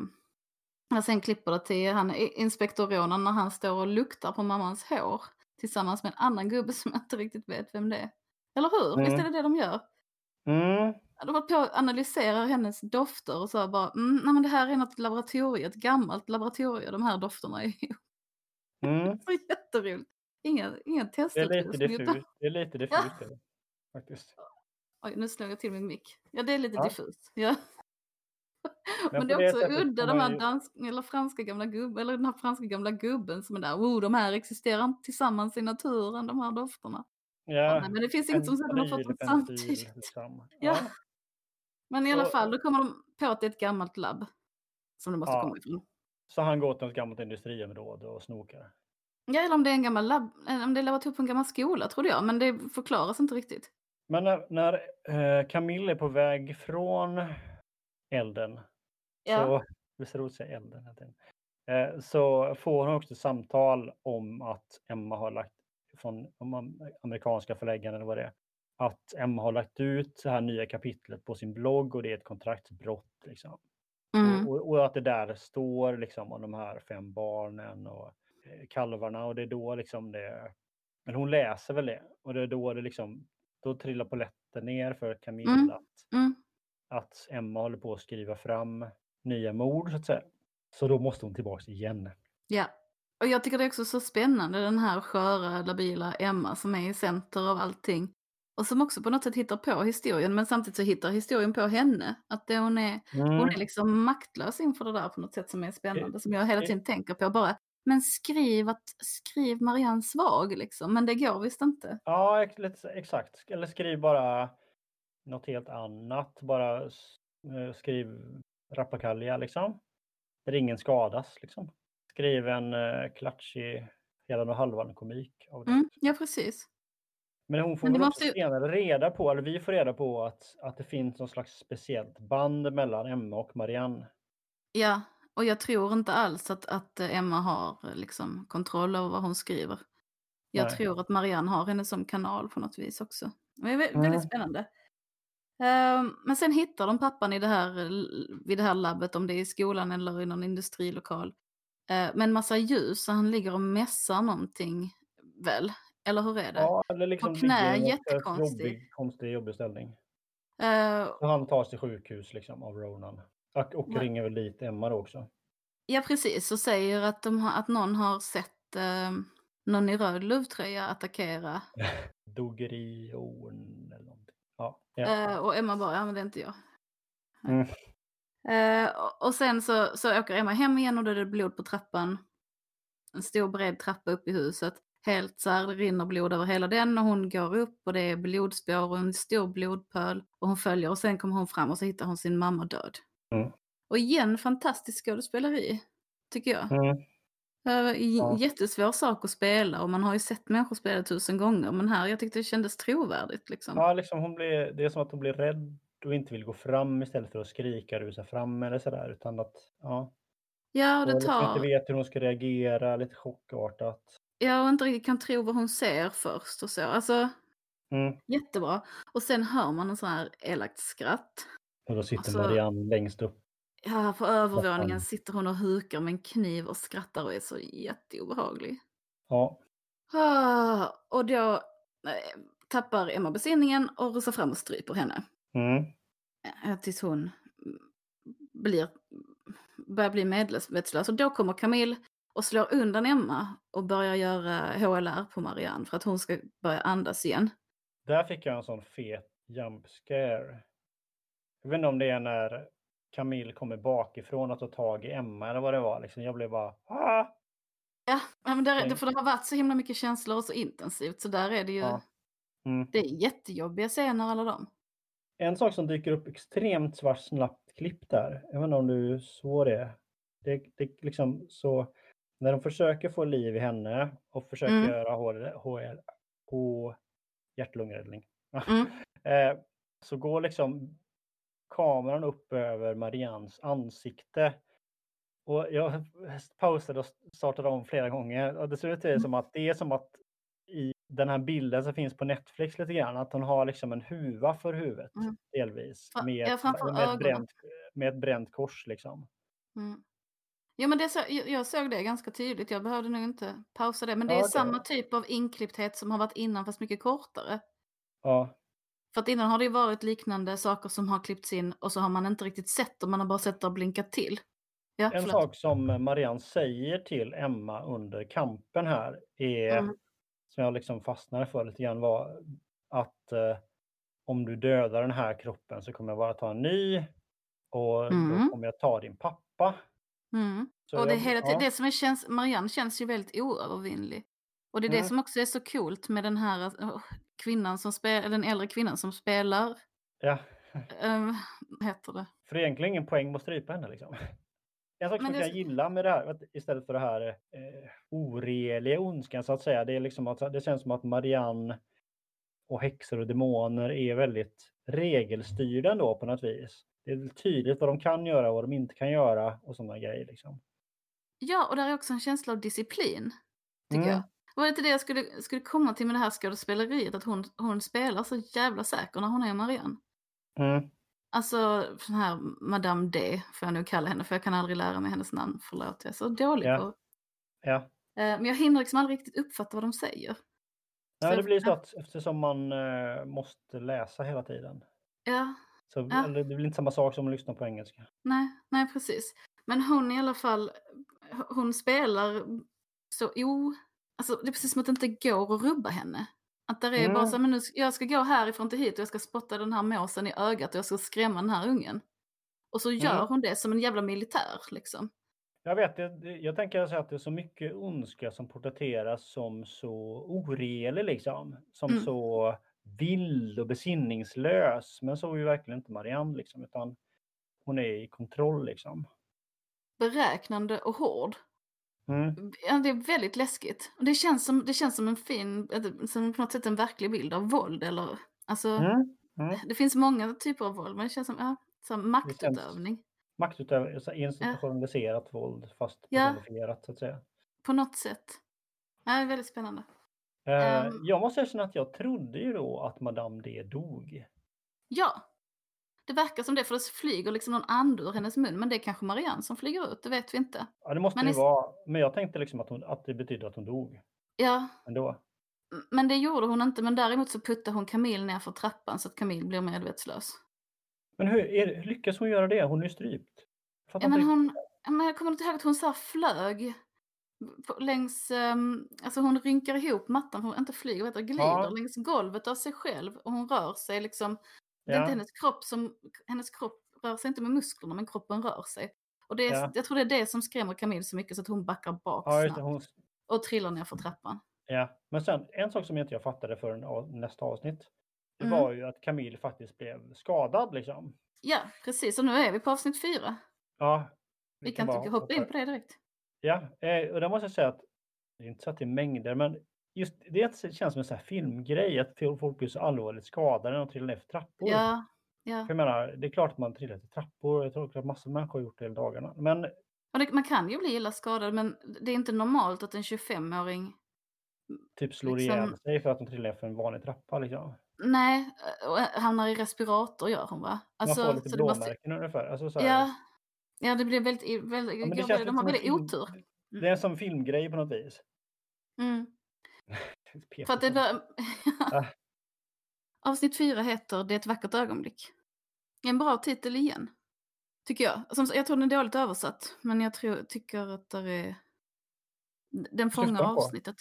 ja, sen klipper det till han, inspektor Ronan när han står och luktar på mammans hår tillsammans med en annan gubbe som jag [LAUGHS] inte riktigt vet vem det är. Eller hur? Mm. Visst är det det de gör? Mm. De var på att analysera hennes dofter och sa bara, mm, nej men det här är något laboratorie, ett gammalt laboratorium, de här dofterna är ju [LAUGHS] Mm. så jätteroligt. Inga, inga Det är lite testutrustning. utan- diffust. Det är lite diffust. det, Faktiskt. Oj, nu slog jag till min mick. Ja, det är lite Ja. diffust. Ja. Men, på det är också udda, de här ju- dansk, eller franska gamla gubben, eller den här franska gamla gubben som är där, oh, de här existerar inte tillsammans i naturen, de här dofterna. Ja. Men det finns inget som säger att de har fått dem samtidigt. liksom. [LAUGHS] Ja. Men i alla Och- fall, då kommer de på att det är ett gammalt labb. Som det måste Ja. komma ifrån. Så han går till ett gammalt industriområde och snokar. Ja, eller om det är en gammal labb, eller om det är laboratorium på en gammal skola trodde jag, men det förklaras inte riktigt. Men när, när eh, Camille är på väg från elden Ja, så, visst är det säga elden? Eh, så får hon också samtal om att Emma har lagt från amerikanska förläggaren eller vad det är. Att Emma har lagt ut det här nya kapitlet på sin blogg och det är ett kontraktsbrott. Liksom. mm. Och, och, att det där står liksom om de här fem barnen och eh, kalvarna och det är då liksom det. Men hon läser väl det och det är då det liksom då trillar polletten ner för Camilla Mm. att, Mm. att Emma håller på att skriva fram nya mord så att säga. Så då måste hon tillbaks igen. ja. Och jag tycker det är också så spännande den här sköra, labila Emma som är i center av allting. Och som också på något sätt hittar på historien men samtidigt så hittar historien på henne. Att det hon, är, Mm. hon är liksom maktlös inför det där på något sätt som är spännande. Som jag hela tiden tänker på bara. Men skriv, att, skriv Marianne svag liksom. Men det går visst inte. Ja, exakt. Eller skriv bara något helt annat. Bara eh, skriv rappakalja liksom. Där ingen skadas liksom. Skriv en uh, klatschig hela och halvan komik av det. Mm, ja precis. Men hon får Men väl måste senare reda på, eller vi får reda på att, att det finns någon slags speciellt band mellan Emma och Marianne. Ja, och jag tror inte alls att, att Emma har liksom, kontroll över vad hon skriver. Jag Nej. tror att Marianne har henne som kanal på något vis också. Det är vä- Mm. väldigt spännande. Ehm, men sen hittar de pappan i det här, vid det här labbet, om det är i skolan eller i någon industrilokal. Uh, med en massa ljus, så han ligger och mässar någonting väl? Eller hur är det? Ja, eller liksom På knä, ligger i något jättekonstig. Jobbig, konstig, jobbig ställning. Så han tas till sjukhus liksom av Ronan. Och, och Ja. ringer väl dit Emma då också. ja, precis. Och säger att, de har, att någon har sett eh, någon i röd luvtröja attackera [LAUGHS] Dogerion eller någonting. Ja, ja. Eh, och Emma bara, ja men det är inte jag. Mm. Eh, och- och sen så, så åker Emma hem igen och då är det blod på trappan. En stor bred trappa upp i huset. Helt så här, det rinner blod över hela den och hon går upp och det är blodspår och en stor blodpöl. Och hon följer och sen kommer hon fram och så hittar hon sin mamma död. Mm. Och igen fantastiskt skådespeleri, tycker jag. Mm. Ja. Jättesvår sak att spela och man har ju sett människor spela tusen gånger. Men här, jag tyckte det kändes trovärdigt liksom. ja liksom hon blir, det är som att hon blir rädd och inte vill gå fram istället för att skrika rusa fram eller sådär. Utan att, ja. Ja, och Och det liksom tar... inte vet hur hon ska reagera, lite chockartat. Ja, och inte riktigt kan tro vad hon ser först och så. Alltså, Mm. jättebra. Och sen hör man en sån här elakt skratt. Och då sitter Alltså- Marianne längst upp. Ja, på övervåningen sitter hon och hukar med en kniv och skrattar och är så jätteobehaglig. Ja, Ah, och då eh, tappar Emma besinningen och rusar fram och stryper henne. mm. Eh, Tills hon mm, blir, börjar bli medvetslös. Och då kommer Camille och slår undan Emma och börjar göra HLR på Marianne för att hon ska börja andas igen. Där fick jag en sån fet jump scare. Jag vet inte om det är när Camille kommer bakifrån och tar tag i Emma eller vad det var. Liksom, jag blev bara ah! Ja, men där, för det har varit så himla mycket känslor och så intensivt så där är det ju, Ja. Mm. det är jättejobbiga scener alla de. En sak som dyker upp extremt svart snabbt klipp där. Jag vet inte om du såg det. Det, det liksom så när de försöker få liv i henne och försöker Mm. göra HL, HL, H, hjärt-lungräddning. Mm. [LAUGHS] Eh, så går liksom kameran upp över Marians ansikte. Och jag [LAUGHS] pausade och startade om flera gånger. Och det ser ut Mm. som att det är som att i den här bilden som finns på Netflix lite grann, att hon har liksom en huva för huvudet Mm. delvis. Med, ja, med, ett bränt, med ett bränt kors liksom. Mm. Ja, men det så, jag, såg det ganska tydligt, jag behövde nog inte pausa det. Men det är Ja, okej. samma typ av inklippthet som har varit innan fast mycket kortare. Ja, För att innan har det ju varit liknande saker som har klippts in och så har man inte riktigt sett dem, man har bara sett det blinka till. Ja, en förlåt. sak som Marianne säger till Emma under kampen här är, Mm. som jag liksom fastnade för lite grann, var att eh, om du dödar den här kroppen så kommer jag bara ta en ny och Mm. då kommer jag ta din pappa. Mm. Och det, jag- hela, ja. det som är känns, Marianne känns ju väldigt oövervinnlig. Och det är det Mm. som också är så coolt med den här kvinnan som spelar, den äldre kvinnan som spelar, Ja, vad heter det? för egentligen ingen poäng att strypa henne liksom. En sak som det- jag gillar med det här, istället för det här eh, oreliga ondskan så att säga, det är liksom att det känns som att Marianne och häxor och demoner är väldigt regelstyrda ändå på något vis. Det är tydligt vad de kan göra och vad de inte kan göra och sådana grejer liksom. Ja, och där är också en känsla av disciplin, tycker Mm. jag. Det var inte det jag skulle, skulle komma till med det här skådespeleriet, att hon, hon spelar så jävla säker när hon är Marianne. Mm. Alltså, den här Madame D, får jag nu kalla henne, för jag kan aldrig lära mig hennes namn, förlåt, jag är så dålig Ja. på... Ja. Eh, men jag hinner liksom aldrig riktigt uppfatta vad de säger. Nej, Så- det blir så att eftersom man eh, måste läsa hela tiden. Ja, Så Ja. det blir inte samma sak som att lyssna på engelska. nej, nej precis. Men hon i alla fall, hon spelar så o... Alltså det är precis som att det inte går att rubba henne. Att där är bara Mm. så här, men nu, jag ska gå härifrån till hit och jag ska spotta den här måsen i ögat och jag ska skrämma den här ungen. Och så gör Mm. hon det som en jävla militär liksom. Jag vet, det- jag tänker så att det är så mycket ondska som porträtteras som så oreelig liksom. Som Mm. så vild och besinningslös. Men så är ju verkligen inte Marianne liksom, utan hon är i kontroll liksom. Beräknande och hård. Mm. Ja, det är väldigt läskigt. Och det känns som, det känns som en fin, ett- som på något sätt en verklig bild av våld eller, alltså, Mm. Mm. det finns många typer av våld, men det känns som, ja, här maktutövning. Maktutövning, så institutionaliserat våld fast Ja. personifierat så att säga. På något sätt. Ja, det är väldigt spännande. Eh, Ehm. jag måste erkänna att jag trodde ju då att Madame D dog. Ja. Det verkar som det, för det flyger liksom någon ande ur hennes mun, men det är kanske Marianne som flyger ut, det vet vi inte. Ja, det måste Men det vara. Men jag tänkte liksom att, hon, att det betyder att hon dog Ja, ändå. men det gjorde hon inte, men däremot så puttade hon Camille ner för trappan så att Camille blir medvetslös. Men hur, är, lyckas hon göra det? Hon är ju strypt. Fattar Ja, men hon, men jag kommer inte ihåg att hon så flög längs, um, alltså hon rynkar ihop mattan, hon inte flyger, du, glider Ja. längs golvet av sig själv och hon rör sig liksom, det är Ja. inte hennes kropp som, hennes kropp rör sig inte med musklerna men kroppen rör sig. Och det är, Ja. jag tror det är det som skrämmer Camille så mycket så att hon backar bak Ja, snabbt hon, och trillar ner för trappan. ja. Men sen en sak som inte jag fattade förrän nästa avsnitt. Det Mm. var ju att Camille faktiskt blev skadad liksom. Ja, precis, och nu är vi på avsnitt fyra. Ja. Vi kan bara tycka hoppa in på det direkt. Ja, eh, och där måste jag säga att det är inte så att det är mängder, men just det känns som en sån här filmgrej att folk blir så allvarligt skadade när de trillar ner för trappor. Ja, ja. För jag menar, det är klart att man trillar till trappor. Jag tror att massor av människor har gjort det hela dagarna. Men det, man kan ju bli illa skadad men det är inte normalt att en 25-åring typ slår Liksom- ihjäl sig för att de trillar för en vanlig trappa. Liksom. Nej, och hamnar i respirator gör hon va? Man får lite det måste- blåmärken ungefär. Alltså, så här, Ja, ja, det blir väldigt, väldigt Ja, det de har som väldigt film- otur. Det är en sån filmgrej på något vis. Mm. [LAUGHS] För att det bör... Ja. [LAUGHS] Avsnitt fyra heter Det är ett vackert ögonblick. En bra titel igen. Tycker jag. Som, jag tror den är dåligt översatt. Men jag tror, tycker att det är... Den fångar avsnittet.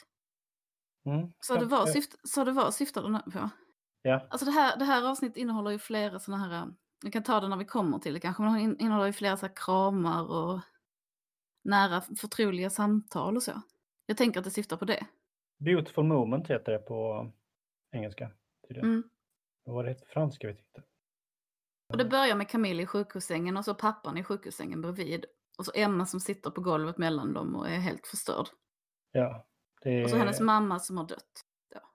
Mm. Så det var, syft, så det var syftar den på. Ja, Alltså det här, det här avsnittet innehåller ju flera sådana här, äh, vi kan ta det när vi kommer till det kanske, men det in- innehåller ju flera så här kramar och nära förtroliga samtal och så. Jag tänker att det syftar på det. Beautiful moment heter det på engelska. Mm. Vad var det heter? Franska vet jag inte. Och det börjar med Camille i sjukhussängen och så pappan i sjukhussängen bredvid. Och så Emma som sitter på golvet mellan dem och är helt förstörd. Ja, är, Och så hennes mamma som har dött.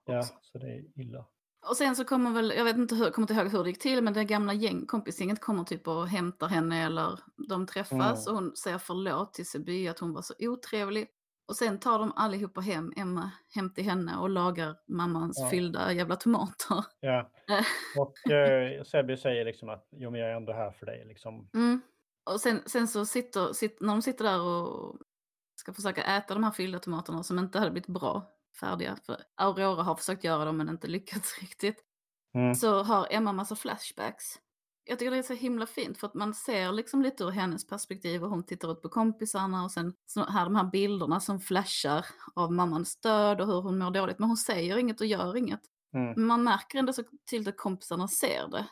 Ja, också. så det är illa. Och sen så kommer väl, jag vet inte hur, kommer inte ihåg hur det gick till, men det gamla gäng, kompisgänget kommer typ och hämtar henne eller de träffas Mm. och hon säger förlåt till Seby att hon var så otrevlig. Och sen tar de allihopa hem, Emma hem till henne och lagar mammans Ja. fyllda jävla tomater. Ja. [LAUGHS] Och eh, Sebbe säger liksom att jo, men jag är ändå här för dig. Liksom. Mm. Och sen, sen så sitter, sitter, när de sitter där och ska försöka äta de här fyllda tomaterna som inte hade blivit bra, färdiga, för Aurora har försökt göra dem men inte lyckats [LAUGHS] riktigt. Mm. så har Emma massa flashbacks. Jag tycker det är så himla fint för att man ser liksom lite ur hennes perspektiv och hon tittar ut på kompisarna och sen så här de här bilderna som flashar av mammans död och hur hon mår dåligt. Men hon säger inget och gör inget. Mm. Men man märker ändå så tydligt att kompisarna ser det.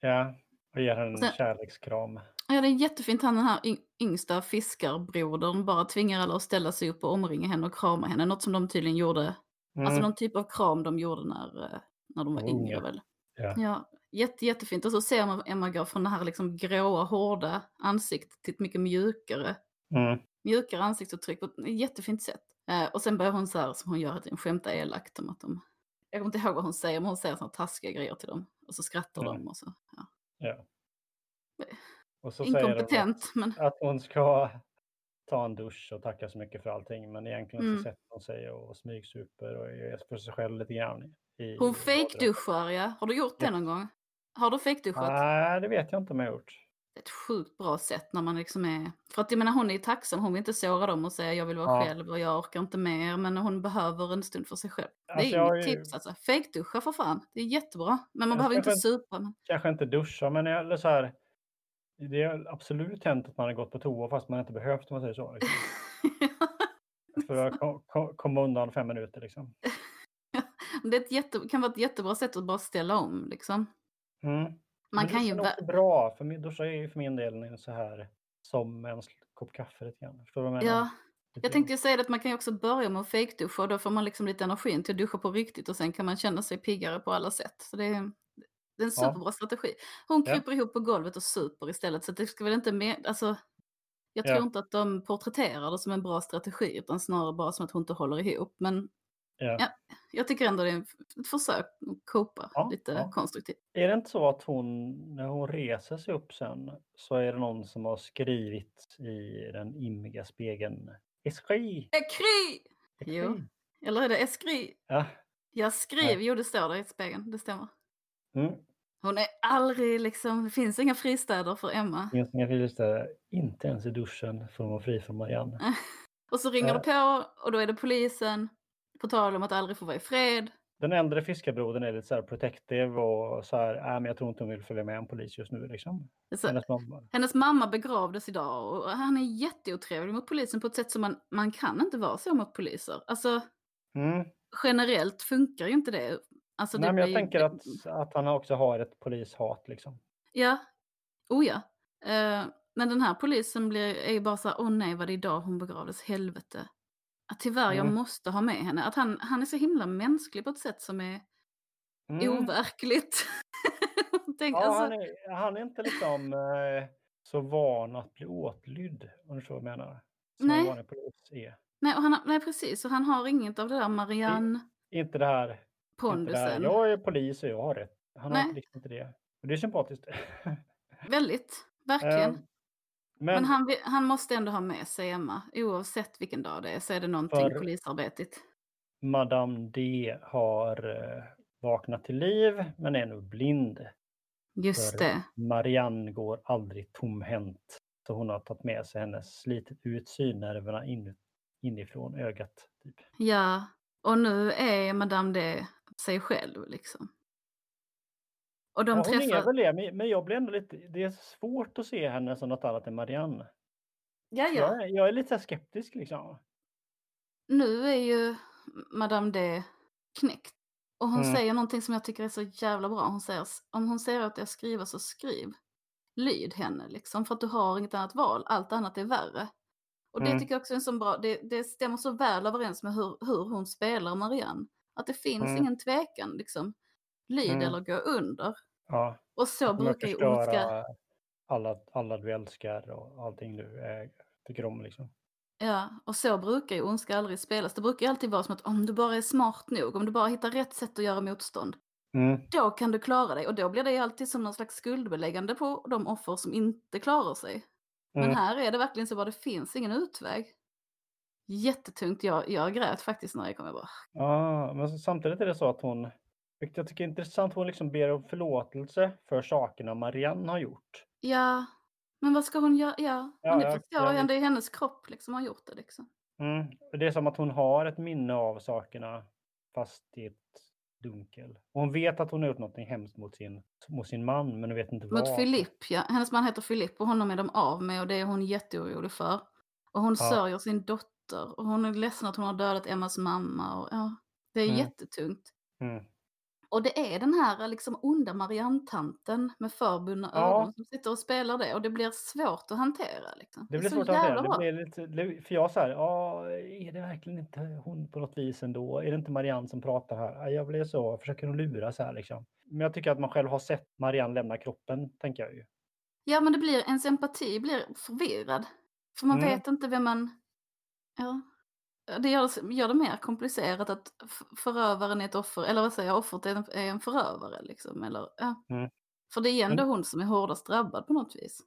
Ja, och ger henne en Sen- kärlekskram. Ja, det är jättefint han den här yng- yngsta fiskarbrodern bara tvingar alla att ställa sig upp och omringa henne och krama henne. Något som de tydligen gjorde, Mm. alltså någon typ av kram de gjorde när, eh, när de var Unga. yngre väl. Ja. Ja, jätte, jättefint. Och så ser man Emma gå från det här liksom gråa, hårda ansiktet till ett mycket mjukare, Mm. mjukare ansiktsuttryck på ett jättefint sätt. Eh, och sen börjar hon så här, som hon gör, att skämta elakt om att de... Jag kommer inte ihåg vad hon säger, men hon säger sådana taskiga grejer till dem. Och så skrattar Mm. de och så. Ja. Ja. Och så säger de Inkompetent, men... att, hon ska ta en dusch och tacka så mycket för allting. Men egentligen Mm. så sätter hon sig och smygsuper och är för sig själv lite grann. I, Hon fejkduschar, ja. Har du gjort det någon gång? Har du fejkduschat? Nej, det vet jag inte om jag gjort. ett sjukt bra sätt när man liksom är... För att jag menar hon är ju tacksam, hon vill inte såra dem och säga jag vill vara Ja. själv och jag orkar inte mer. Men hon behöver en stund för sig själv. Alltså, det är inget ju- tips alltså. Fejkduscha för fan. Det är jättebra. Men man Jag behöver inte supa. Men... Kanske inte duscha, men jag- eller så här. Det har absolut hänt att man har gått på toa fast man inte behövt om man säger så. Liksom. [LAUGHS] För att ko- ko- komma undan fem minuter liksom. [LAUGHS] Det är ett jätte, kan vara ett jättebra sätt att bara ställa om liksom. Mm. Man kan ju... också bra. För min, duscha är ju för min del så här som en kopp kaffe lite grann. Förstår du vad jag menar? Ja, jag tänkte ju säga det att man kan ju också börja med att fejkduscha och då får man liksom lite energin till att duscha på riktigt och sen kan man känna sig piggare på alla sätt. Så det är, det är en Ja. superbra strategi. Hon Ja. kryper ihop på golvet och super istället så det ska väl inte med, alltså jag Ja. tror inte att de porträtterar det som en bra strategi utan snarare bara som att hon inte håller ihop. Men Ja. Ja. jag tycker ändå det är ett försök att copa Ja, lite ja. konstruktivt. Är det inte så att hon, när hon reser sig upp sen, så är det någon som har skrivit i den immiga spegeln Eskri! Ekry! Jo. Eller är det eskri? Ja. Jag skriver, jo det står där i spegeln, det stämmer. Mm. Hon är aldrig liksom, det finns inga fristäder för Emma. Finns inga fristäder, inte ens i duschen får hon vara fri från Marianne. [LAUGHS] Och så ringer Ja. det på och då är det polisen. På tal om att aldrig få vara i fred. Den äldre fiskarbrodern är lite så här protective och så här, äh, men jag tror inte hon vill följa med en polis just nu liksom. Så, Hennes mamma. hennes mamma begravdes idag och han är jätteotrevlig mot polisen på ett sätt som man, man kan inte vara så mot poliser. Alltså Mm. generellt funkar ju inte det. Alltså, Nej, det men jag tänker att, att han också har ett polishat liksom. Ja, oh ja. Eh, men den här polisen blir, är ju bara så här, åh nej vad det är idag hon begravdes, helvete. Att tyvärr, jag Mm. måste ha med henne. Att han, han är så himla mänsklig på ett sätt som är Mm. overkligt. [LAUGHS] Tänk, Ja, alltså, han, är, han är inte liksom eh, så van att bli åtlydd, om du förstår vad jag menar. Som Nej. polis är. nej, och han, nej, precis. Och han har inget av det där Marianne Inte det här, inte det här, pondusen. jag är polis och jag har rätt. Han Nej. har liksom inte det. Och det är sympatiskt. [LAUGHS] Väldigt, verkligen. Eh, men Men, han, han måste ändå ha med sig Emma. Oavsett vilken dag det är så är det någonting polisarbetigt. Madame D har eh, vaknat till liv men är nu blind. Just För- det. Marianne går aldrig tomhänt. Så hon har tagit med sig hennes slitit ut synnerverna in, inifrån ögat. Typ. Ja, och nu är Madame det sig själv liksom. Och de Ja, hon träffar... är väl det, men- jag blir ändå lite, det är svårt att se henne som något annat än Marianne. Ja, ja. Jag, är, jag är lite skeptisk liksom. Nu är ju Madame D knäckt. Och hon Mm. säger någonting som jag tycker är så jävla bra. Hon säger, om hon säger att jag skriver så skriv. Lyd henne liksom, för att du har inget annat val. Allt annat är värre. Och det Mm. tycker jag också är så bra, det, det stämmer så väl överens med hur, hur hon spelar Marianne. Att det finns Mm. ingen tvekan liksom. Lyd Mm. eller gå under. Ja, Och så brukar ju ondska... alla, alla du älskar och allting du tycker om liksom. Ja, och så brukar ju ondska aldrig spelas. Det brukar ju alltid vara som att om du bara är smart nog, om du bara hittar rätt sätt att göra motstånd, Mm. då kan du klara dig. Och då blir det ju alltid som någon slags skuldbeläggande på de offer som inte klarar sig. Men Mm. här är det verkligen så bara, det finns ingen utväg. Jättetungt, jag, jag grät faktiskt när jag kom. Jag bara, Ja, men samtidigt är det så att hon, vilket jag tycker är intressant, hon liksom ber om förlåtelse för sakerna Marianne har gjort. ja, men vad ska hon göra? Ja, Ja, det förstår jag det är hennes kropp liksom har gjort det liksom. Mm. Det är som att hon har ett minne av sakerna fast i ett dunkel. Och hon vet att hon har gjort något hemskt mot sin, mot sin man men hon vet inte vad. Mot Philippe, ja. Hennes man heter Philippe och honom är de av med och det är hon jätteorolig för. Och hon Ja. sörjer sin dotter och hon är ledsen att hon har dödat Emmas mamma. Och, ja, det är Mm. jättetungt. Mm. Och det är den här liksom onda Marianne-tanten med förbundna Ja. ögon som sitter och spelar det och det blir svårt att hantera. Liksom. Det blir så svårt att hantera. Det blir lite, det- för jag så här, ja, är det verkligen inte hon på något vis ändå? Är det inte Marianne som pratar här? Ja, Jag blir så, försöker hon lura så här liksom. Men jag tycker att man själv har sett Marianne lämna kroppen, tänker jag ju. Ja, men det blir, ens empati blir förvirrad. För man Mm. vet inte vem man... Ja. Det gör, det- gör det mer komplicerat att förövaren är ett offer, eller vad säger jag, offret är en, är en förövare liksom. Eller, ja. Mm. För det är ändå hon som är hårdast drabbad på något vis.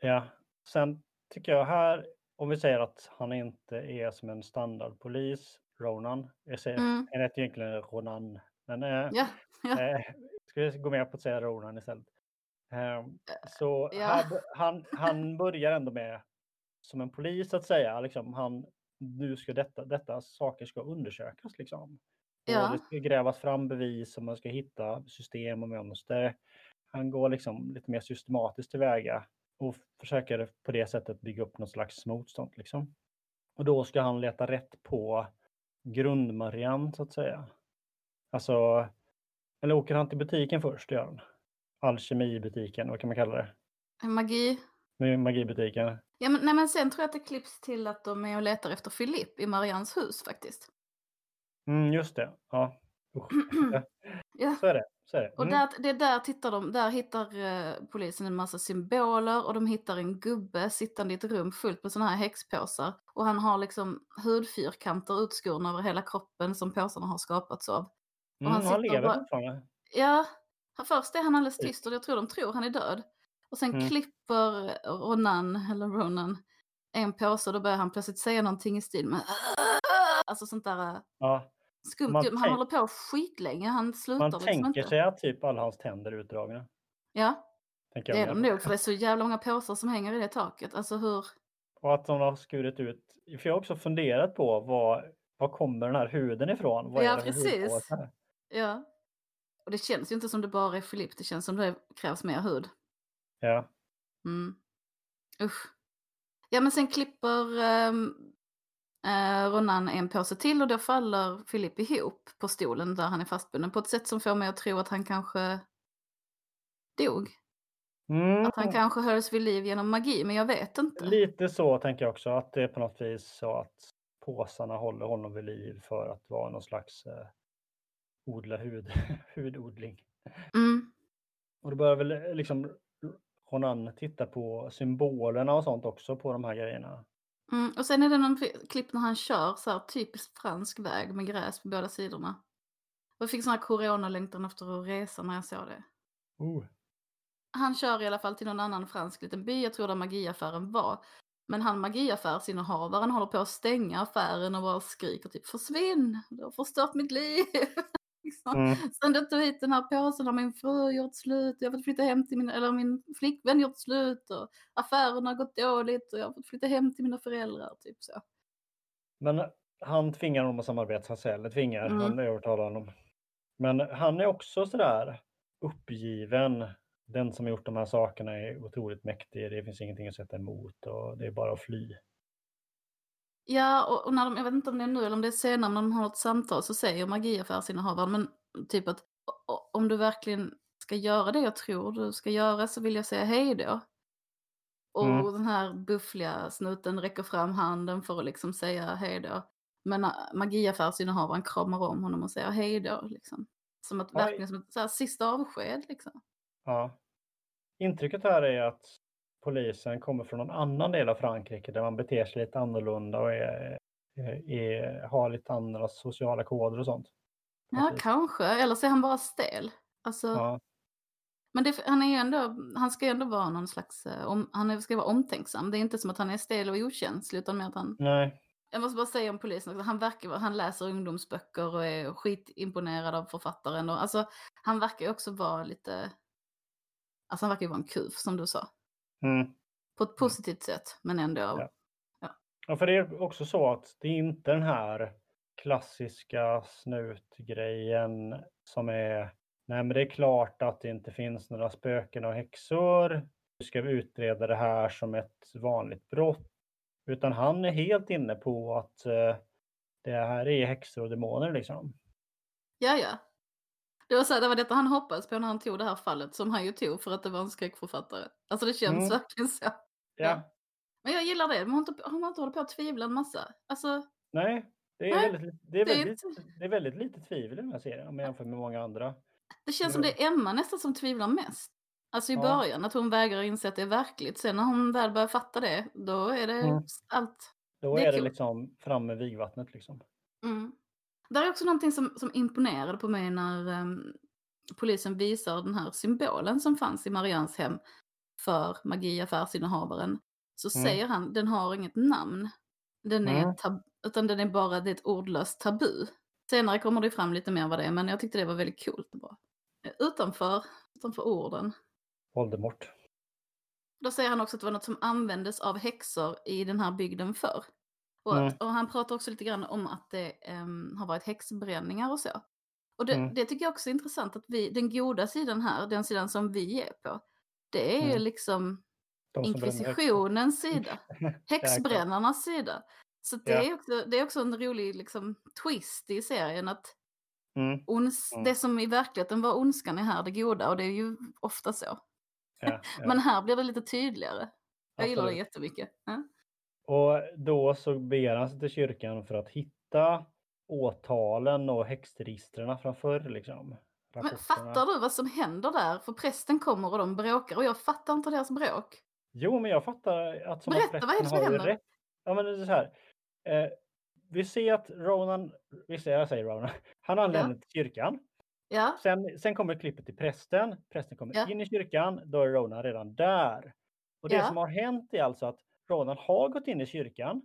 Ja, sen tycker jag här, om vi säger att han inte är som en standardpolis, Ronan. Jag säger, Mm. han heter egentligen Ronan, men eh, Ja, ja. eh, ska vi gå med på att säga Ronan istället. Eh, så ja. här, han, han börjar ändå med som en polis att säga, liksom, han, nu ska detta, detta saker ska undersökas liksom. Och Ja. Det ska grävas fram bevis och man ska hitta system och mönster. Han går liksom lite mer systematiskt tillväga och försöker på det sättet bygga upp något slags motstånd. Liksom. Och då ska han leta rätt på grundmarian så att säga. Alltså, eller åker han till butiken först, gör han? Alkemibutiken, vad kan man kalla det? Magi. Magibutiken. Ja, men, nej, men sen tror jag att det klipps till att de är och letar efter Filip i Marians hus faktiskt. Mm, just det. [CLEARS THROAT] Ja. Ja. Så är det. Så är det. Och Mm. där, det där, tittar de, där hittar eh, polisen en massa symboler och de hittar en gubbe sittande i ett rum fullt med sådana här häxpåsar. Och han har liksom hudfyrkanter utskurna över hela kroppen som påsarna har skapats av. Mm, han han, lever fortfarande. Ja, först är han alldeles tyst och jag tror de tror han är död. Och sen Mm. klipper Ronan, eller Ronan, en påse och då börjar han plötsligt säga någonting i stil med Alltså sånt där eh, Ja, skumt. Man Han håller på skitlänge, han slutar man liksom tänker inte. sig att typ alla hans tänder är utdragna. Ja, det är de nog för det är så jävla många påsar som hänger i det taket. Alltså hur... Och att de har skurit ut. För jag har också funderat på vad, var kommer den här huden ifrån? Vad Ja, är det för precis. Ja. Och det känns ju inte som det bara är Filip, det känns som det krävs mer hud. Ja. Mm. Usch. Ja men sen klipper ehm, eh, Ronan en påse till och då faller Filip ihop på stolen där han är fastbunden på ett sätt som får mig att tro att han kanske dog. Mm. Att han kanske hölls vid liv genom magi, men jag vet inte. Lite så tänker jag också. Att det är på något vis så att påsarna håller honom vid liv för att vara någon slags eh, odla hud, [LAUGHS] hudodling. Mm. Och då börjar väl eh, liksom Ronan titta på symbolerna och sånt också på de här grejerna. Mm. Och sen är det någon klipp när han kör så här typiskt fransk väg med gräs på båda sidorna. Och jag fick sån här coronalängtan efter att resa när jag såg det. Oh. Han kör i alla fall till någon annan fransk liten by, jag tror där magiaffären var. Men han magiaffärsinnehavaren håller på att stänga affären och bara skriker typ försvinn, du har förstört mitt liv. [LAUGHS] liksom. Mm. Sen du tog hit den här påsen har min fru gjort slut, jag har fått flytta hem till min, eller min flickvän gjort slut och affären har gått dåligt och jag har fått flytta hem till mina föräldrar. Typ så. Men han tvingar honom att samarbeta, att säga. Eller tvingar, Mm. han övertalar honom. Men han är också sådär uppgiven. Den som har gjort de här sakerna är otroligt mäktig. Det finns ingenting att sätta emot och det är bara att fly. Ja, och, och när de, jag vet inte om det är nu eller om det är senare när de har ett samtal så säger magiaffärsinnehavaren, men typ att om du verkligen ska göra det jag tror du ska göra så vill jag säga hej då. Och Mm. den här buffliga snuten räcker fram handen för att liksom säga hej då. Men äh, magiaffärsinnehavaren kramar om honom och säger hej då. Liksom. Som att verkligen som ett så här, sista avsked. Liksom. Ja. Intrycket här är att polisen kommer från någon annan del av Frankrike där man beter sig lite annorlunda och är, är, är, har lite andra sociala koder och sånt. Ja, kanske. Eller så är han bara stel. Alltså, Ja. Men det, han, är ju ändå, han ska ju ändå vara någon slags, eh, om, han ska vara omtänksam. Det är inte som att han är stel och okänslig utan mer att han, Nej, jag måste bara säga om polisen, också, han verkar han läser ungdomsböcker och är skitimponerad av författaren. Och, alltså, han verkar också vara lite, alltså han verkar ju vara en kuf som du sa. Mm. På ett positivt sätt, men ändå. Ja. Ja, för det är också så att det är inte den här klassiska snutgrejen som är Nej, men det är klart att det inte finns några spöken och häxor. Du ska utreda det här som ett vanligt brott. Utan han är helt inne på att eh, det här är häxor och demoner liksom. Ja, ja. Det var, så här, det var detta han hoppades på när han tog det här fallet som han ju tog för att det var en skräckförfattare. Alltså det känns Mm. verkligen så. Ja, Men jag gillar det, man har inte, man har inte hållit på att tvivla en massa. Alltså, nej, det är, Nej, väldigt, det är, det är väldigt, det är väldigt lite tvivel i den här serien om man jämför med många andra. Det känns som det är Emma nästan som tvivlar mest. Alltså i Ja. början, att hon vägrar inse att det är verkligt. Sen när hon väl börjar fatta det, då är det Mm. allt. Då Det är är det liksom fram med vigvattnet liksom. Mm. Där är också någonting som, som imponerade på mig när ehm, polisen visar den här symbolen som fanns i Marians hem för magiaffärsinnehavaren. Så Mm. säger han, den har inget namn. Den är Mm. tab- utan den är bara det är ett ordlöst tabu. Senare kommer det fram lite mer vad det är, men jag tyckte det var väldigt coolt. Bara. Utanför, utanför orden. Voldemort. Då säger han också att det var något som användes av häxor i den här bygden förr. Och, att, och han pratar också lite grann om att det ehm, har varit häxbränningar och så. Och det, Mm. det tycker jag också är intressant att vi, den goda sidan här, den sidan som vi är på, det är ju Mm. liksom inkvisitionens sida, [LAUGHS] häxbrännarnas sida. Så det, Ja. är också, det är också en rolig liksom, twist i serien att Mm. ons, Mm. det som i verkligheten var ondskan är här det goda och det är ju ofta så. Ja, [LAUGHS] ja. Men här blir det lite tydligare. Jag gillar det Absolut. jättemycket. Ja. Och då så ber han sig till kyrkan för att hitta åtalen och häxregistren från förr. Liksom. Men fattar du vad som händer där? För prästen kommer och de bråkar och jag fattar inte deras bråk. Jo, men jag fattar att som att Berätta, vad är det som händer? rätt. Ja, men det är så här. Eh, vi ser att Ronan, visst jag säger Ronan, han anländer till kyrkan. Ja, Sen, sen kommer klippet till prästen. Prästen kommer Ja. in i kyrkan. Då är Ronan redan där. Och det Ja. som har hänt är alltså att Ronan har gått in i kyrkan.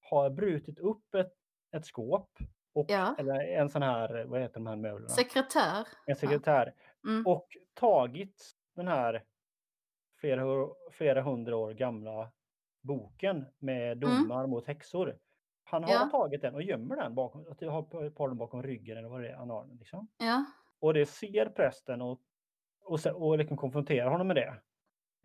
Har brutit upp ett, ett skåp. Och, Ja. Eller en sån här, vad heter de här möblerna? sekretär. en sekretär. Mm. Och tagit den här flera, flera hundra år gamla boken med domar mot häxor. Han har Mm. Ja. tagit den och gömmer den bakom, att har den bakom ryggen eller vad det är han har. Liksom. Ja. Och det ser prästen och, och, och liksom konfronterar honom med det.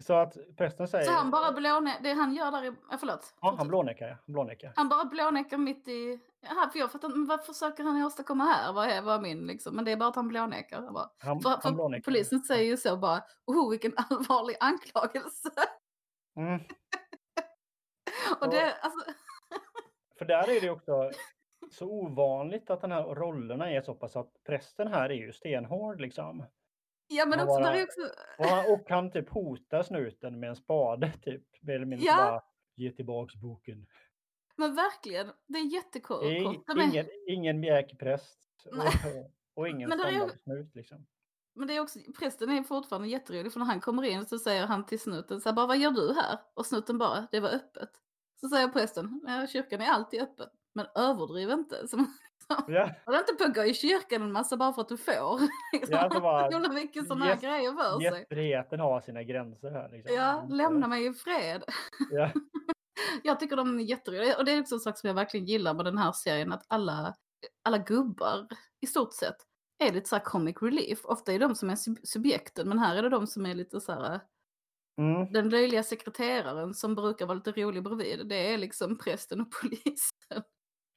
Så att prästen säger... Så han bara blånekar, det han gör där är, förlåt. Ja, han blånekar. ja, Han blånekar. Han bara blånekar mitt i, Jaha, för jag fattar inte, vad försöker han åstadkomma här? Vad är, vad är min liksom? Men det är bara att han blånekar. Bara, Han, för, han för blånekar. polisen säger ju så bara, oh vilken allvarlig anklagelse. Mm. [LAUGHS] Och det, alltså, [LAUGHS] För där är det också så ovanligt att den här rollerna är så pass att prästen här är ju stenhård liksom. Ja men Han också, bara- också, Och han, och han typ hotar snuten med en spade typ. Eller Ja. bara, ge tillbaks boken. men verkligen, det är jättekort. Är ingen, ingen mjäkpräst Nej. och, [LAUGHS] och ingen standardsnut liksom. Men det är också, prästen är fortfarande jätterolig för när han kommer in så säger han till snuten så här, bara vad gör du här? Och snuten bara, det var öppet. Så säger prästen, kyrkan är alltid öppen. Men överdriv inte. Så Ja, Håll inte på att gå i kyrkan en massa bara för att du får. Liksom. [LAUGHS] Ja, bara, Hon har mycket sådana här grejer för sig. gästfriheten har sina gränser här. Liksom. Ja, lämna mig i fred. [LAUGHS] Ja, [LAUGHS] Jag tycker de är jätteroliga. Och det är också en sak som jag verkligen gillar med den här serien. Att alla, alla gubbar i stort sett är lite så här comic relief. Ofta är de som är sub- subjekten. Men här är det de som är lite så här. mm, Den löjliga sekreteraren som brukar vara lite rolig bredvid. Det är liksom prästen och polisen.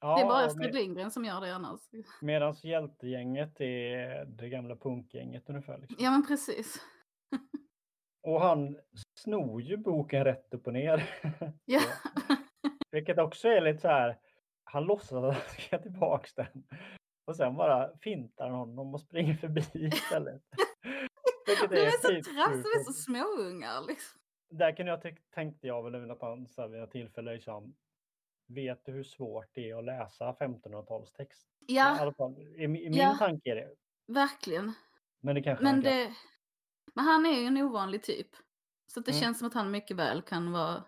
Ja, det är bara Astrid Lindgren som gör det annars. Medans hjältegänget är det gamla punkgänget ungefär. Liksom. Ja men precis. [LAUGHS] Och han snor ju boken rätt upp och ner. [LAUGHS] Ja. [LAUGHS] Vilket också är lite så här. Han låtsas att han ska tillbaks den. Och sen bara fintar han honom och springer förbi istället. Vilket De är så typ trass, de är så småungar liksom. Där kunde jag tänkte jag väl att han vid ett tillfälle liksom. Vet du hur svårt det är att läsa 1500-talstext? I Ja, alla fall, i, i min Ja. tanke är det. verkligen. Men det kanske Men, han kan. det, men han är ju en ovanlig typ. Så det Mm. känns som att han mycket väl kan vara,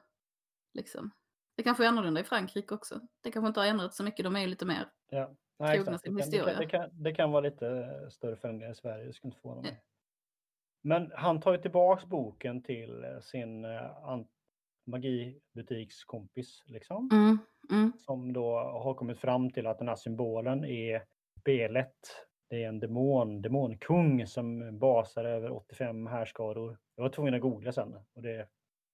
liksom. Det kanske är annorlunda i Frankrike också. Det kanske inte har ändrats så mycket, de är ju lite mer. Ja. Nej, trogna sin Det kan, det, kan, historia. det, kan, det kan vara lite större förändringar i Sverige, det skulle inte förvåna mig. Men han tar ju tillbaks boken till eh, sin eh, magibutikskompis, liksom. Mm, mm. Som då har kommit fram till att den här symbolen är Belet. Det är en demon, demonkung som basar över 85 härskaror. Jag var tvungen att googla sen. Och det,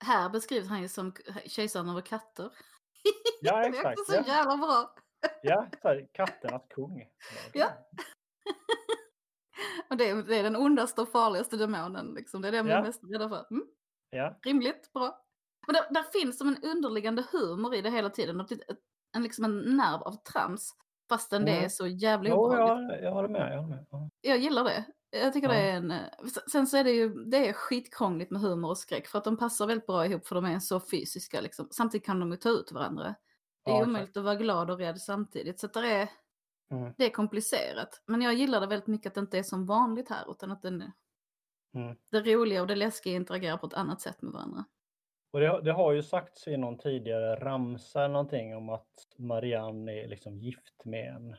Här beskrivs han ju som kejsaren över katter. ja, [LAUGHS] det är exakt. också så Ja, jävla bra. ja så här, katternas kung. [LAUGHS] Ja. Och det, är, det är den ondaste och farligaste demonen. Liksom. Det är det man Ja. är mest rädda för. Mm. Ja, Rimligt, bra. Men där, där finns som en underliggande humor i det hela tiden. En, liksom en nerv av trams. Fastän det Mm. är så jävla jo, obehagligt. jag, jag håller med. Jag håller med. Ja. Jag gillar det. Jag tycker Ja. det är en... Sen så är det ju det är skitkrångligt med humor och skräck. För att de passar väldigt bra ihop för de är så fysiska. Liksom. Samtidigt kan de ju ta ut varandra. Det är Ja, omöjligt att vara glad och rädd samtidigt. Så det är, Mm. det är komplicerat. Men jag gillar det väldigt mycket att det inte är som vanligt här. Utan att den, Mm. det roliga och det läskiga interagerar på ett annat sätt med varandra. Och det, det har ju sagts i någon tidigare ramsa eller någonting om att Marianne är liksom gift med en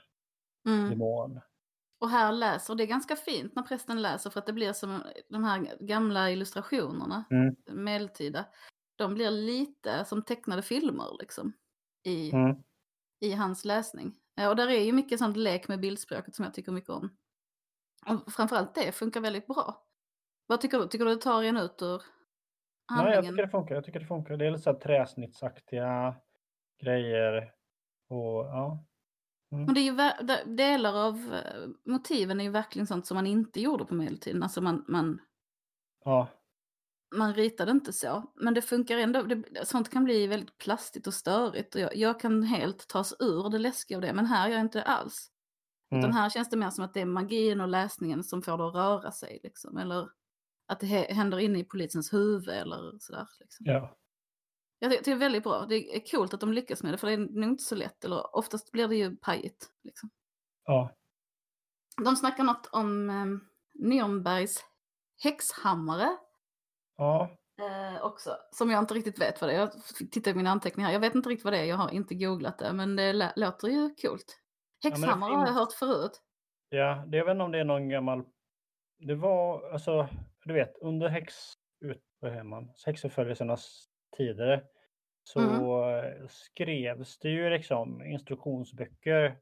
Mm. demon. Och här läser, och det är ganska fint när prästen läser för att det blir som de här gamla illustrationerna, Mm. medeltida. De blir lite som tecknade filmer liksom i, Mm. i hans läsning. Eh, Och där är ju mycket sånt lek med bildspråket som jag tycker mycket om. Och framförallt det funkar väldigt bra. Vad tycker du? Tycker du det tar en ut ur Nej, jag handlingen? tycker det funkar. Jag tycker det funkar. Det är lite så här träsnittsaktiga grejer. Och ja. Mm. Men det är ju delar av eh, motiven är ju verkligen sånt som man inte gjorde på medeltiden. Alltså man, man, Ja. man ritade inte så. Men det funkar ändå. Det, sånt kan bli väldigt plastigt och störigt. Och jag, jag kan helt tas ur det läskiga av det. Men här gör jag inte det alls. Utan Mm. här känns det mer som att det är magin och läsningen som får det att röra sig. Liksom. Eller att det händer inne i polisens huvud eller sådär. Liksom. Ja. Jag tycker det är väldigt bra. Det är coolt att de lyckas med det. För det är nog inte så lätt. Eller oftast blir det ju pajigt. Liksom. Ja. De snackar något om eh, Nürnbergs häxhammare Ja. eh, också. Som jag inte riktigt vet vad det är. Jag fick titta i mina anteckningar. Jag vet inte riktigt vad det är. Jag har inte googlat det. Men det låter ju coolt. Häxhammare har jag finns- hört förut. Ja, det jag vet inte om det är någon gammal... Det var, alltså, du vet, under häx... Ut, man? Häxförföljelsernas tider så Mm. skrevs det ju liksom instruktionsböcker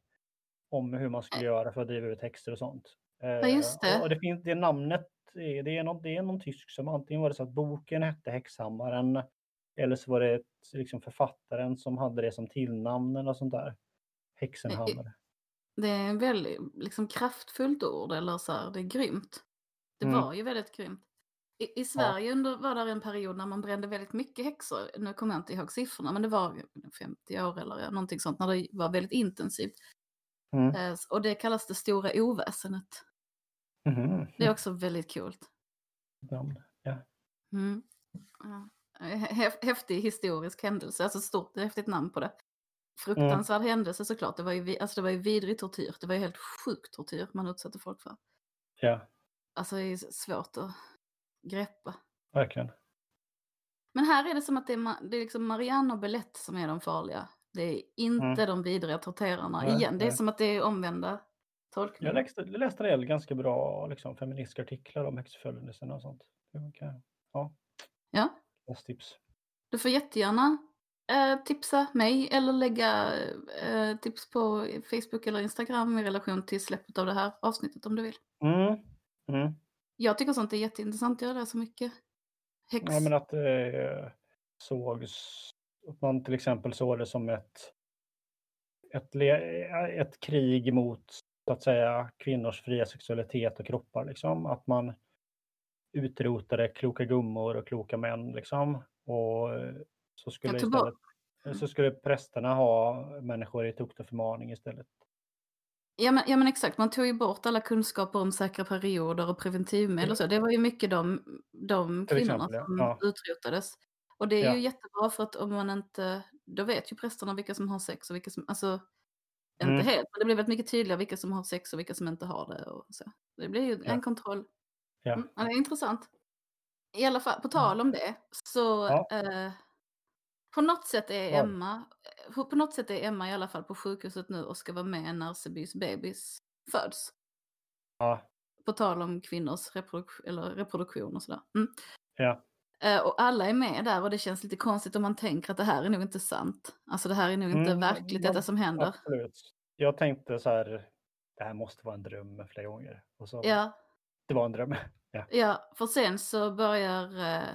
om hur man skulle göra för att driva ut häxor och sånt. Ja, just Eh, det. Och, det finns det namnet, det är, någon, det är någon tysk som antingen var det så att boken hette Häxhammaren eller så var det ett, liksom författaren som hade det som tillnamn eller sånt där. Häxenhammare. Det är väldigt liksom, kraftfullt ord. Eller så här, det är grymt. Det Mm. var ju väldigt grymt. I, i Sverige under, var det en period när man brände väldigt mycket häxor. Nu kommer jag inte ihåg siffrorna, men det var 50 år eller ja, någonting sånt. När det var väldigt intensivt. Mm. Eh, och det kallas det stora oväsenet. Mhm. Det är också väldigt coolt. Ja. Mm. Ja. Häf- Häftig historisk händelse, alltså stort häftigt namn på det. Fruktansvärd händelse såklart, det var, ju, alltså det var ju vidrig tortyr. Det var ju helt sjukt tortyr man utsatte folk för. ja, Alltså det är svårt att greppa. verkligen. Men här är det som att det är, det är liksom Marianne och Belette som är de farliga. Det är inte de vidriga torterarna. Mm. Nej, Igen, det är nej. som att det är omvända tolkningar. läste, jag läste en del ganska bra liksom, feministiska artiklar om häxförföljelserna och sånt. Ja, Ja, bäst tips. du får jättegärna eh, tipsa mig eller lägga eh, tips på Facebook eller Instagram i relation till släppet av det här avsnittet om du vill. Mm. Mm. Jag tycker sånt är jätteintressant, jag läser mycket häx. Ja, men att det sågs, att man till exempel såg det som ett, ett, ett krig mot så att säga kvinnors fria sexualitet och kroppar. Liksom. Att man utrotade kloka gummor och kloka män. Liksom. Och så skulle, istället, så skulle prästerna ha människor i tukt och förmaning istället. Ja men, ja men exakt, man tog ju bort alla kunskaper om säkra perioder och preventivmedel och så. Det var ju mycket de, de kvinnorna exempel, som Ja. utrotades. Och det är Ja. ju jättebra för att om man inte, då vet ju prästerna vilka som har sex och vilka som, alltså Mm. inte helt, men det blir väldigt mycket tydligare vilka som har sex och vilka som inte har det och så. Det blir ju en kontroll. Ja. Mm, det är intressant. I alla fall, på tal om det, så eh, på något sätt är Ja. Emma, eh, på något sätt är Emma i alla fall på sjukhuset nu och ska vara med när Sebys bebis föds. Ja. På tal om kvinnors reproduk- eller reproduktion och sådär. Mm. Ja. Eh, och alla är med där och det känns lite konstigt om man tänker att det här är nog inte sant. Alltså det här är nog inte Mm, verkligt ja, detta som händer. Absolut. Jag tänkte så här, det här måste vara en dröm flera gånger. Och så, Ja, Det var en dröm. [LAUGHS] Ja, för sen så börjar eh,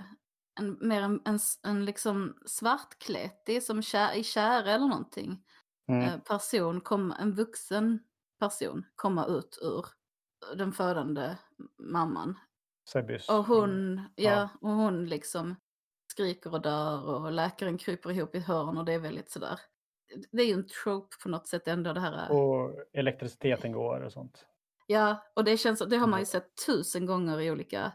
en, mer en, en, en liksom svartklättig som kä, i käre eller någonting Mm. eh, person, kom, en vuxen person komma ut ur den födande mamman. Sebys. Och hon, ja, Ja. och hon liksom skriker och dör och läkaren kryper ihop i ett hörn och det är väldigt sådär. Det är ju en trope på något sätt ändå det här. Och elektriciteten går och sånt. Ja, och det känns, det har man ju Mm. sett tusen gånger i olika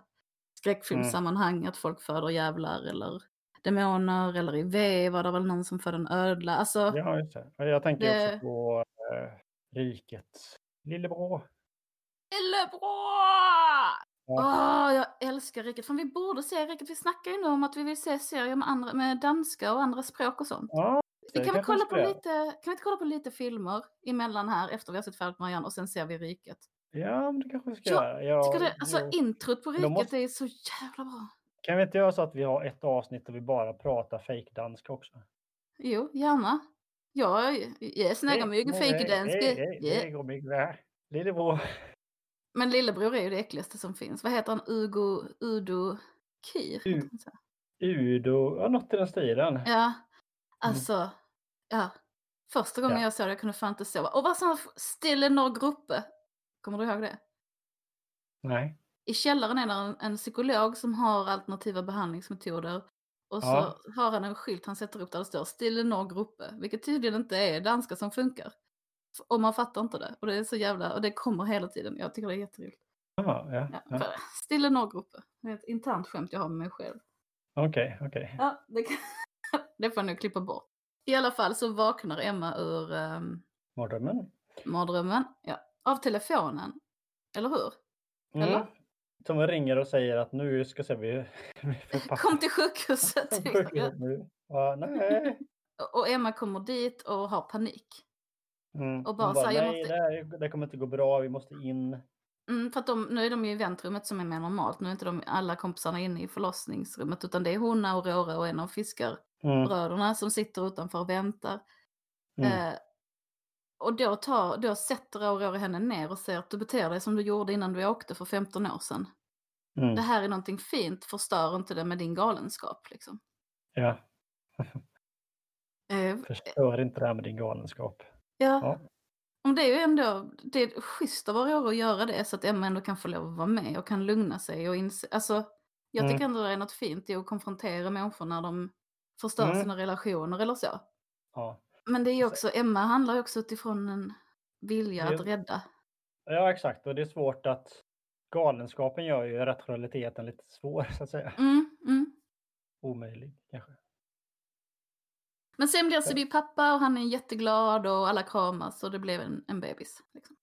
skräckfilmssammanhang, att folk föder jävlar eller demoner, eller i V var det väl någon som födde en ödla. Alltså, Ja, just det. Jag tänker Det- också på eh, riket. Lillebror. Lillebror! Ja. Åh, jag älskar Riket. Fan, vi borde se Riket. Vi snackar ju nu om att vi vill se serier med, andra, med danska och andra språk och sånt. Ja, Vi kan, vi kolla på lite, kan vi inte kolla på lite filmer emellan här efter vi har sett färdigt Marianne och sen ser vi Riket? Ja, men det kanske vi ska Ja, göra. Jag, det, alltså jag- introt på Riket måste- är så jävla bra. Kan vi inte göra så att vi har ett avsnitt där vi bara pratar fejkdanska också? Jo, gärna. Ja, jag snackar mycket fejkdanska. Bra. Lillebror. Men lillebror är ju det äckligaste som finns. Vad heter han? Ugo, Udo heter U-? Udo, ja något i den stilen. Ja, alltså, ja. Första gången Ja. jag såg det jag kunde fan inte sova. Och vad som stille några grupper. Kommer du ihåg det? Nej. I källaren är det en, en psykolog som har alternativa behandlingsmetoder. Och så Ja. har han en skylt han sätter upp där det står stille några grupper. Vilket tydligen inte är danska som funkar. Och man fattar inte det. Och det är så jävla, och det kommer hela tiden. Jag tycker det är jätteroligt. Ja. Ja, ja. för Stille några grupper. Det är ett internt skämt jag har med mig själv. Okej, okej. Ja, det, kan, [LAUGHS] det får jag nog klippa bort. I alla fall så vaknar Emma ur um, Mardrömmen? mardrömmen. Ja, av telefonen. Eller hur? Eller? Mm. Som ringer och säger att nu ska se vi... [LAUGHS] vi Kom till sjukhuset. Ja, nej. [LAUGHS] Och Emma kommer dit och har panik. Mm. Och bara Hon så här, nej, måste- det, här, det kommer inte gå bra, vi måste in. Mm, för att de, nu är de ju i väntrummet som är mer normalt. Nu är inte de alla kompisarna inne i förlossningsrummet utan det är hon, Aurora och en av fiskarbröderna Mm. som sitter utanför och väntar. Mm. Eh, och då, tar, då sätter Aurora henne ner och säger att du beter dig som du gjorde innan du åkte för 15 år sedan. Mm. Det här är någonting fint, förstör inte det med din galenskap. Liksom. Ja, [LAUGHS] Eh, förstör inte det här med din galenskap. ja. Ja. Om det är ju ändå det är schysst av Aurora att göra det så att Emma ändå kan få lov att vara med och kan lugna sig och inse, alltså jag Mm. tycker ändå det är något fint i att konfrontera människor när de förstör Mm. sina relationer eller så. Ja. Men det är också, Emma handlar ju också utifrån en vilja Det- att rädda. ja, exakt. Och det är svårt att... Galenskapen gör ju rationaliteten lite svår, så att säga. Mm, mm. Omöjlig, kanske. Men sen blir det ju pappa och han är jätteglad och alla kramas och det blev en, en bebis. Liksom.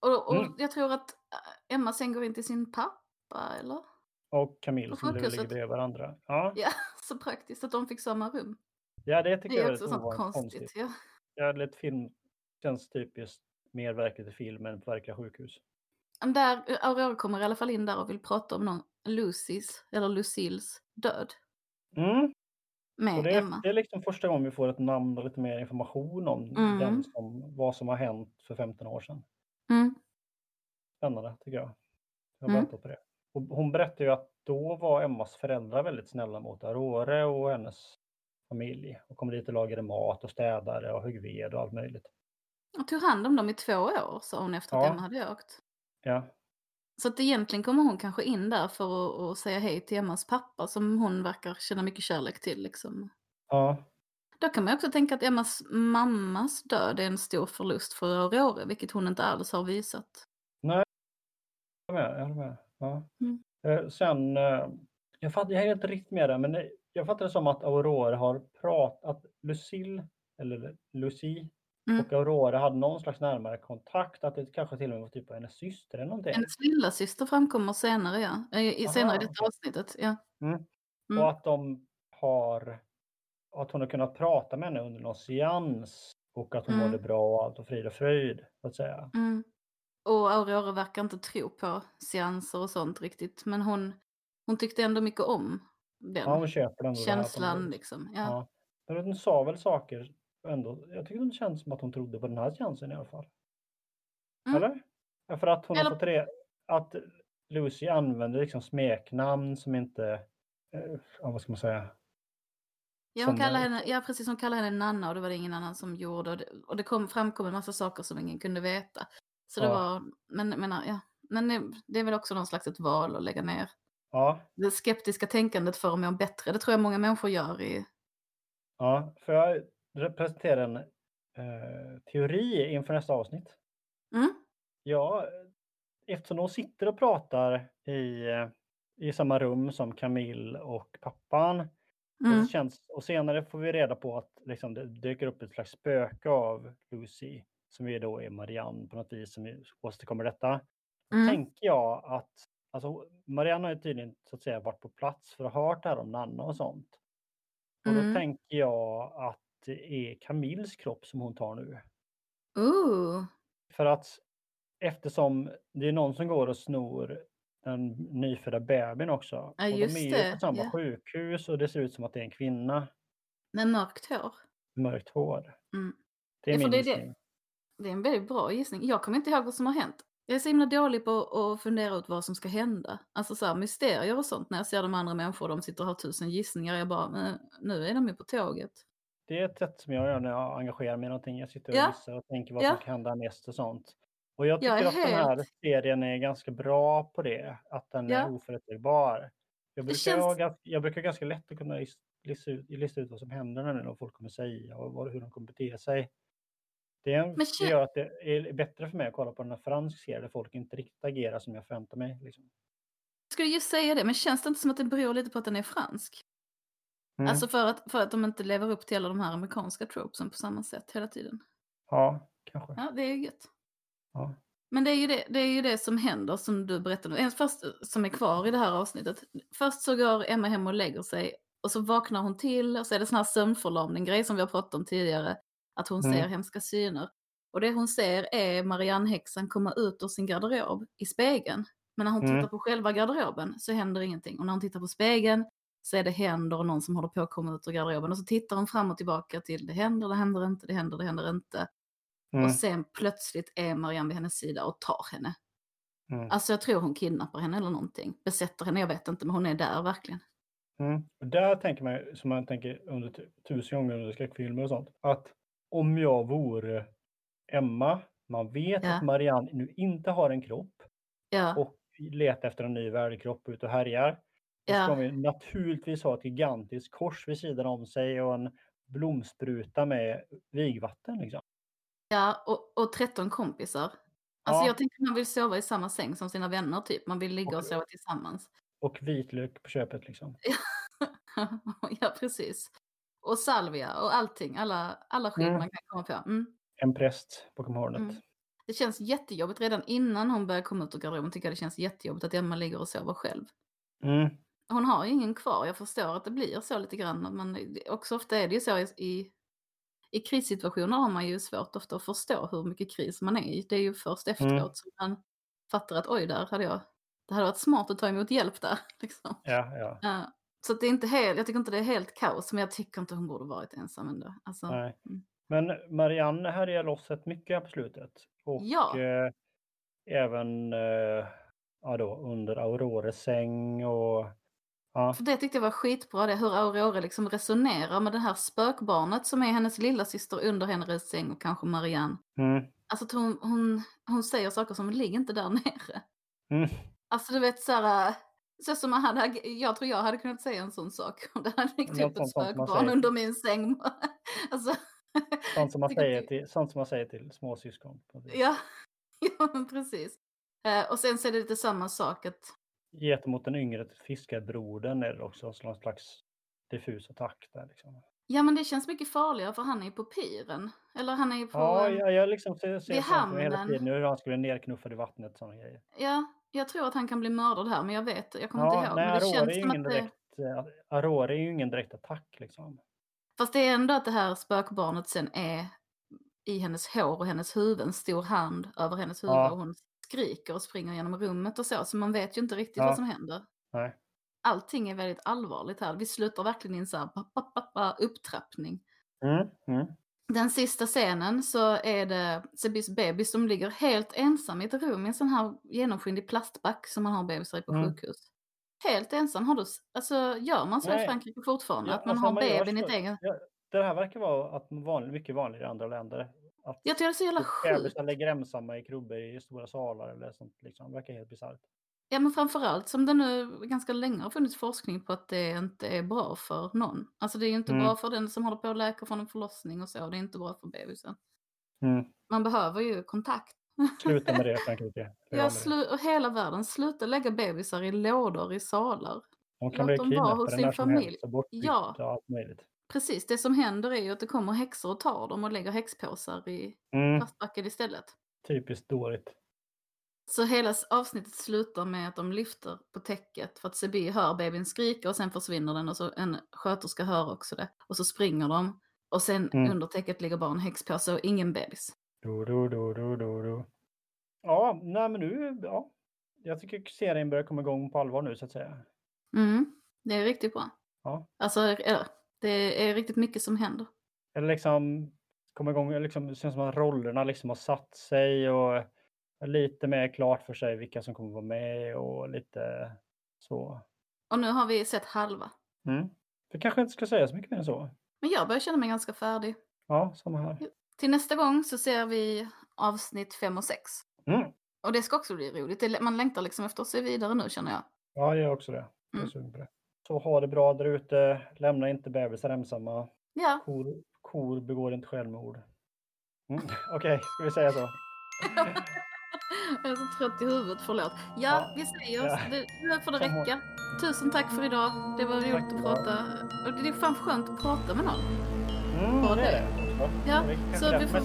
Och, och Mm. jag tror att äh, Emma sen går in till sin pappa, eller? Och Camille som ligger bredvid varandra. Ja. Ja, [LAUGHS] så praktiskt att de fick samma rum. Ja, det tycker Det jag är är också lite sånt konstigt. konstigt. Ja. Ja, lite film känns typiskt mer verkligt i film än på verkliga sjukhus. Där, Aurora kommer i alla fall in där och vill prata om någon, Lucys, eller Lucils död Mm. med det, är, Emma. det är liksom första gången vi får ett namn och lite mer information om Mm. den som, vad som har hänt för 15 år sedan. Mm. Spännande tycker jag. Jag Mm. väntar på det. Och hon berättade ju att då var Emmas föräldrar väldigt snälla mot Aurore och hennes familj. Och kom dit och lagade mat och städade och högg ved och allt möjligt. Och tog hand om dem i två år, sa hon efter att Ja. Emma hade åkt. Ja, Så att egentligen kommer hon kanske in där för att, säga hej till Emmas pappa som hon verkar känna mycket kärlek till. Liksom. ja, Då kan man också tänka att Emmas mammas död är en stor förlust för Aurora, vilket hon inte alls har visat. jag håller med. Jag håller med. Ja. Mm. Eh, Sen, eh, jag, fatt, jag hänger inte riktigt med där, men jag fattar det som att Aurora har pratat, Lucille, eller Lucie, Mm. och Aurora hade någon slags närmare kontakt, att det kanske till och med var typ hennes syster eller någonting. Hennes lilla syster framkommer senare, ja. Eh, I, senare i detta avsnittet. Ja. Mm. Mm. Och att de har, att hon har kunnat prata med henne under någon seans och att hon Mm. mådde bra och allt och frid och fröjd, så att säga. Mm. Och Aurora verkar inte tro på seanser och sånt riktigt. Men hon, hon tyckte ändå mycket om den Ja, hon köper något känslan. Liksom. Ja. Ja. Men hon sa väl saker ändå. Jag tycker det känns som att hon trodde på den här chansen i alla fall. Mm. Eller? Ja, för att hon Eller- har fått reda att Lucy använder liksom smeknamn som inte, eh, ja, vad ska man säga? Ja, hon Som, kallar henne, ja, precis. Hon kallar henne Nanna och det var det ingen annan som gjorde. Och det, och det kom, framkom en massa saker som ingen kunde veta. Så det Ja. var, men, menar, ja. men det, det är väl också någon slags ett val att lägga ner Ja, det skeptiska tänkandet för att må bättre. Det tror jag många människor gör i... ja, för jag representerar en eh, teori inför nästa avsnitt. Mm? Ja, eftersom de sitter och pratar i, i samma rum som Camille och pappan Och, Mm. så känns, och senare får vi reda på att liksom, det dyker upp ett slags spöke av Lucy, som är då är Marianne på något vis, som åstadkommer detta. Mm. tänker jag att alltså, Marianne har ju tydligen så att säga varit på plats för att ha hört det här om Nanna och sånt. Och Mm. då tänker jag att det är Camilles kropp som hon tar nu. Ooh. För att eftersom det är någon som går och snor den nyfödda bebisen också. Ja, och just de är ju på samma ja. sjukhus och det ser ut som att det är en kvinna Med mörkt hår. mörkt hår. Mm. Det är Ja, min det är det. Det är en väldigt bra gissning. Jag kommer inte ihåg vad som har hänt. Jag är så himla dålig på att fundera ut vad som ska hända. Alltså så här, mysterier och sånt. När jag ser de andra människor, de sitter och har tusen gissningar. Jag bara, nu är de ju på tåget. det är ett sätt som jag gör när jag engagerar mig i någonting. Jag sitter och Ja. gissar och tänker vad Ja. som kan hända näst och sånt. Och jag Jag tycker är att den här helt- serien är ganska bra på det, att den Ja. är oförutsägbar. Jag brukar, känns- jag brukar ganska lätt att kunna lis- lista ut, lista ut vad som händer när folk kommer säga och hur de kommer bete sig. Det, Men gör att det är bättre för mig att kolla på en fransk serie där folk inte riktigt agerar som jag förväntar mig. Liksom. Jag skulle just säga det, men känns det inte som att det beror lite på att den är fransk? Mm. Alltså för att, för att de inte lever upp till alla de här amerikanska tropesen på samma sätt hela tiden. ja, kanske. Ja, det är ju gött. Ja. Men det är, ju det, det är ju det som händer som du berättade. En först som är kvar i det här avsnittet. Först så går Emma hem och lägger sig och så vaknar hon till och så är det sån här sömnförlamning grej som vi har pratat om tidigare. Att hon Mm. ser hemska syner. Och det hon ser är Marianne-häxan komma ut ur sin garderob i spegeln. Men när hon Mm. tittar på själva garderoben så händer ingenting. Och när hon tittar på spegeln så är det händer och någon som håller på att komma ut ur garderoben. Och så tittar hon fram och tillbaka till det händer, det händer inte, det händer, det händer inte. Mm. Och sen plötsligt är Marianne vid hennes sida och tar henne. Mm. Alltså jag tror hon kidnappar henne eller någonting. Besätter henne, jag vet inte, men hon är där verkligen. Mm. Och där tänker man, som man tänker under tu- tusen gånger under skräckfilmer och sånt, att om jag vore Emma, man vet Ja. att Marianne nu inte har en kropp Ja, och letar efter en ny värdig kropp ut och härjar. Då ska vi naturligtvis ha ett gigantiskt kors vid sidan om sig och en blomspruta med vigvatten. Liksom. ja och, och 13 kompisar. Alltså Ja. jag tänker man vill sova i samma säng som sina vänner typ. Man vill ligga och Och- sova tillsammans. Och vitlök på köpet. Liksom. [LAUGHS] ja, precis. Och salvia och allting. Alla, alla skydd Mm. man kan komma på. Mm. En präst bakom hörnet. Mm. Det känns jättejobbigt redan innan hon börjar komma ut ur garderoben. Tycker jag det känns jättejobbigt att Emma ligger och sover själv. Mm. Hon har ju ingen kvar. Jag förstår att det blir så lite grann. Men också ofta är det ju så i, i, krissituationer har man ju svårt ofta att förstå hur mycket kris man är i. Det är ju först efteråt Mm. som man fattar att oj, där hade jag, det hade varit smart att ta emot hjälp där. [LAUGHS] Liksom. Ja, ja. Så det är inte helt, jag tycker inte det är helt kaos, men jag tycker inte hon borde varit ensam ändå. Alltså, Nej. mm. Men Marianne härjar loss rätt mycket här på slutet. Och Ja. eh, även eh, ja då, under Aurores säng och ja. För det tyckte jag var skitbra, det, hur Aurora liksom resonerar med det här spökbarnet som är hennes lilla syster under hennes säng och kanske Marianne. Mm, Alltså hon, hon, hon säger saker som ligg inte där [LAUGHS] nere. mm, Alltså du vet så här, så som man hade, jag tror jag hade kunnat säga en sån sak. Om det hade dykt upp ett spökbarn under min säng. [LAUGHS] alltså, sånt, som man säger till, sånt som man säger till småsyskon. ja, [LAUGHS] ja men precis. Eh, och sen så är det lite samma sak att Gentemot den yngre fiskarbrodern är det också någon slags diffus attack där. Liksom. Ja men det känns mycket farligare för han är ju på piren. Eller han är ju på... Ja, Ja, jag, jag liksom ser, ser vid mig hela hamnen. tiden hur han skulle i vattnet. Såna grejer. Jag tror att han kan bli mördad här men jag vet, jag kommer inte Ja, ihåg. nej, men det Aurora känns är ju ingen att det... direkt, eh, Aurora är ju ingen direkt attack liksom. Fast det är ändå att det här spökbarnet sen är i hennes hår och hennes huvud, en stor hand över hennes huvud Ja. och hon skriker och springer genom rummet och så. Så man vet ju inte riktigt Ja. vad som händer. Nej. Allting är väldigt allvarligt här. Vi slutar verkligen i en så här upptrappning. Mm, mm. Den sista scenen så är det Sebis bebis som ligger helt ensam i ett rum i en sån här genomskinlig plastback som man har bebisar i på Mm. sjukhus. Helt ensam. Har du, alltså gör man så i Nej. Frankrike fortfarande? Ja, att man alltså, har man bebin i ett eget... Ja, det här verkar vara att vanlig, mycket vanligare i andra länder. Att Jag tycker det är så jävla sjukt. bebisar ligger ensamma i krubbor i stora salar eller sånt. Liksom. Det verkar helt bisarrt. Ja men framförallt som det nu ganska länge har funnits forskning på att det inte är bra för någon. Alltså det är ju inte Mm. bra för den som håller på att läka från en förlossning och så. Det är inte bra för bebisen. Mm. Man behöver ju kontakt. Sluta med det [LAUGHS] Frankrike. Ja, slu- och hela världen, sluta lägga bebisar i lådor i salar. De kan låt dem vara hos sin familj. Ja. allt möjligt. Precis, det som händer är ju att det kommer häxor och tar dem och lägger häxpåsar i Mm. plastbacken istället. Typiskt dåligt. Så hela avsnittet slutar med att de lyfter på täcket för att Sebi hör babyn skrika och sen försvinner den och så en sköterska hör också det. Och så springer de och sen Mm. under täcket ligger bara en häxpåse och ingen bebis. Do, do, do, do, do, do. Ja, nej men nu, ja. Jag tycker serien börjar komma igång på allvar nu så att säga. Mm, det är riktigt bra. Ja. Alltså, eller, det är riktigt mycket som händer. Eller liksom komma igång, liksom, det känns som att rollerna liksom har satt sig och lite mer klart för sig vilka som kommer vara med och lite så. Och nu har vi sett halva. Mm. Vi kanske inte ska säga så mycket mer än så. Men jag börjar känna mig ganska färdig. Ja, samma här. Till nästa gång så ser vi avsnitt 5 och 6. Mm. Och det ska också bli roligt. Man längtar liksom efter att se vidare nu känner jag. Ja, jag gör också det. Jag är Mm. sugen på det. Så ha det bra där ute. Lämna inte bebisar ensamma. Ja, Kor, kor begår inte självmord. Mm. [LAUGHS] Okej, ska vi säga så? [LAUGHS] jag är så trött i huvudet, förlåt. Ja, Ja. vi säger Ja. det, nu får det räcka. Tusen tack för idag. Det var roligt Tack. att prata. Och det är fan skönt att prata med någon. Mm, det är det. Ja, så vi får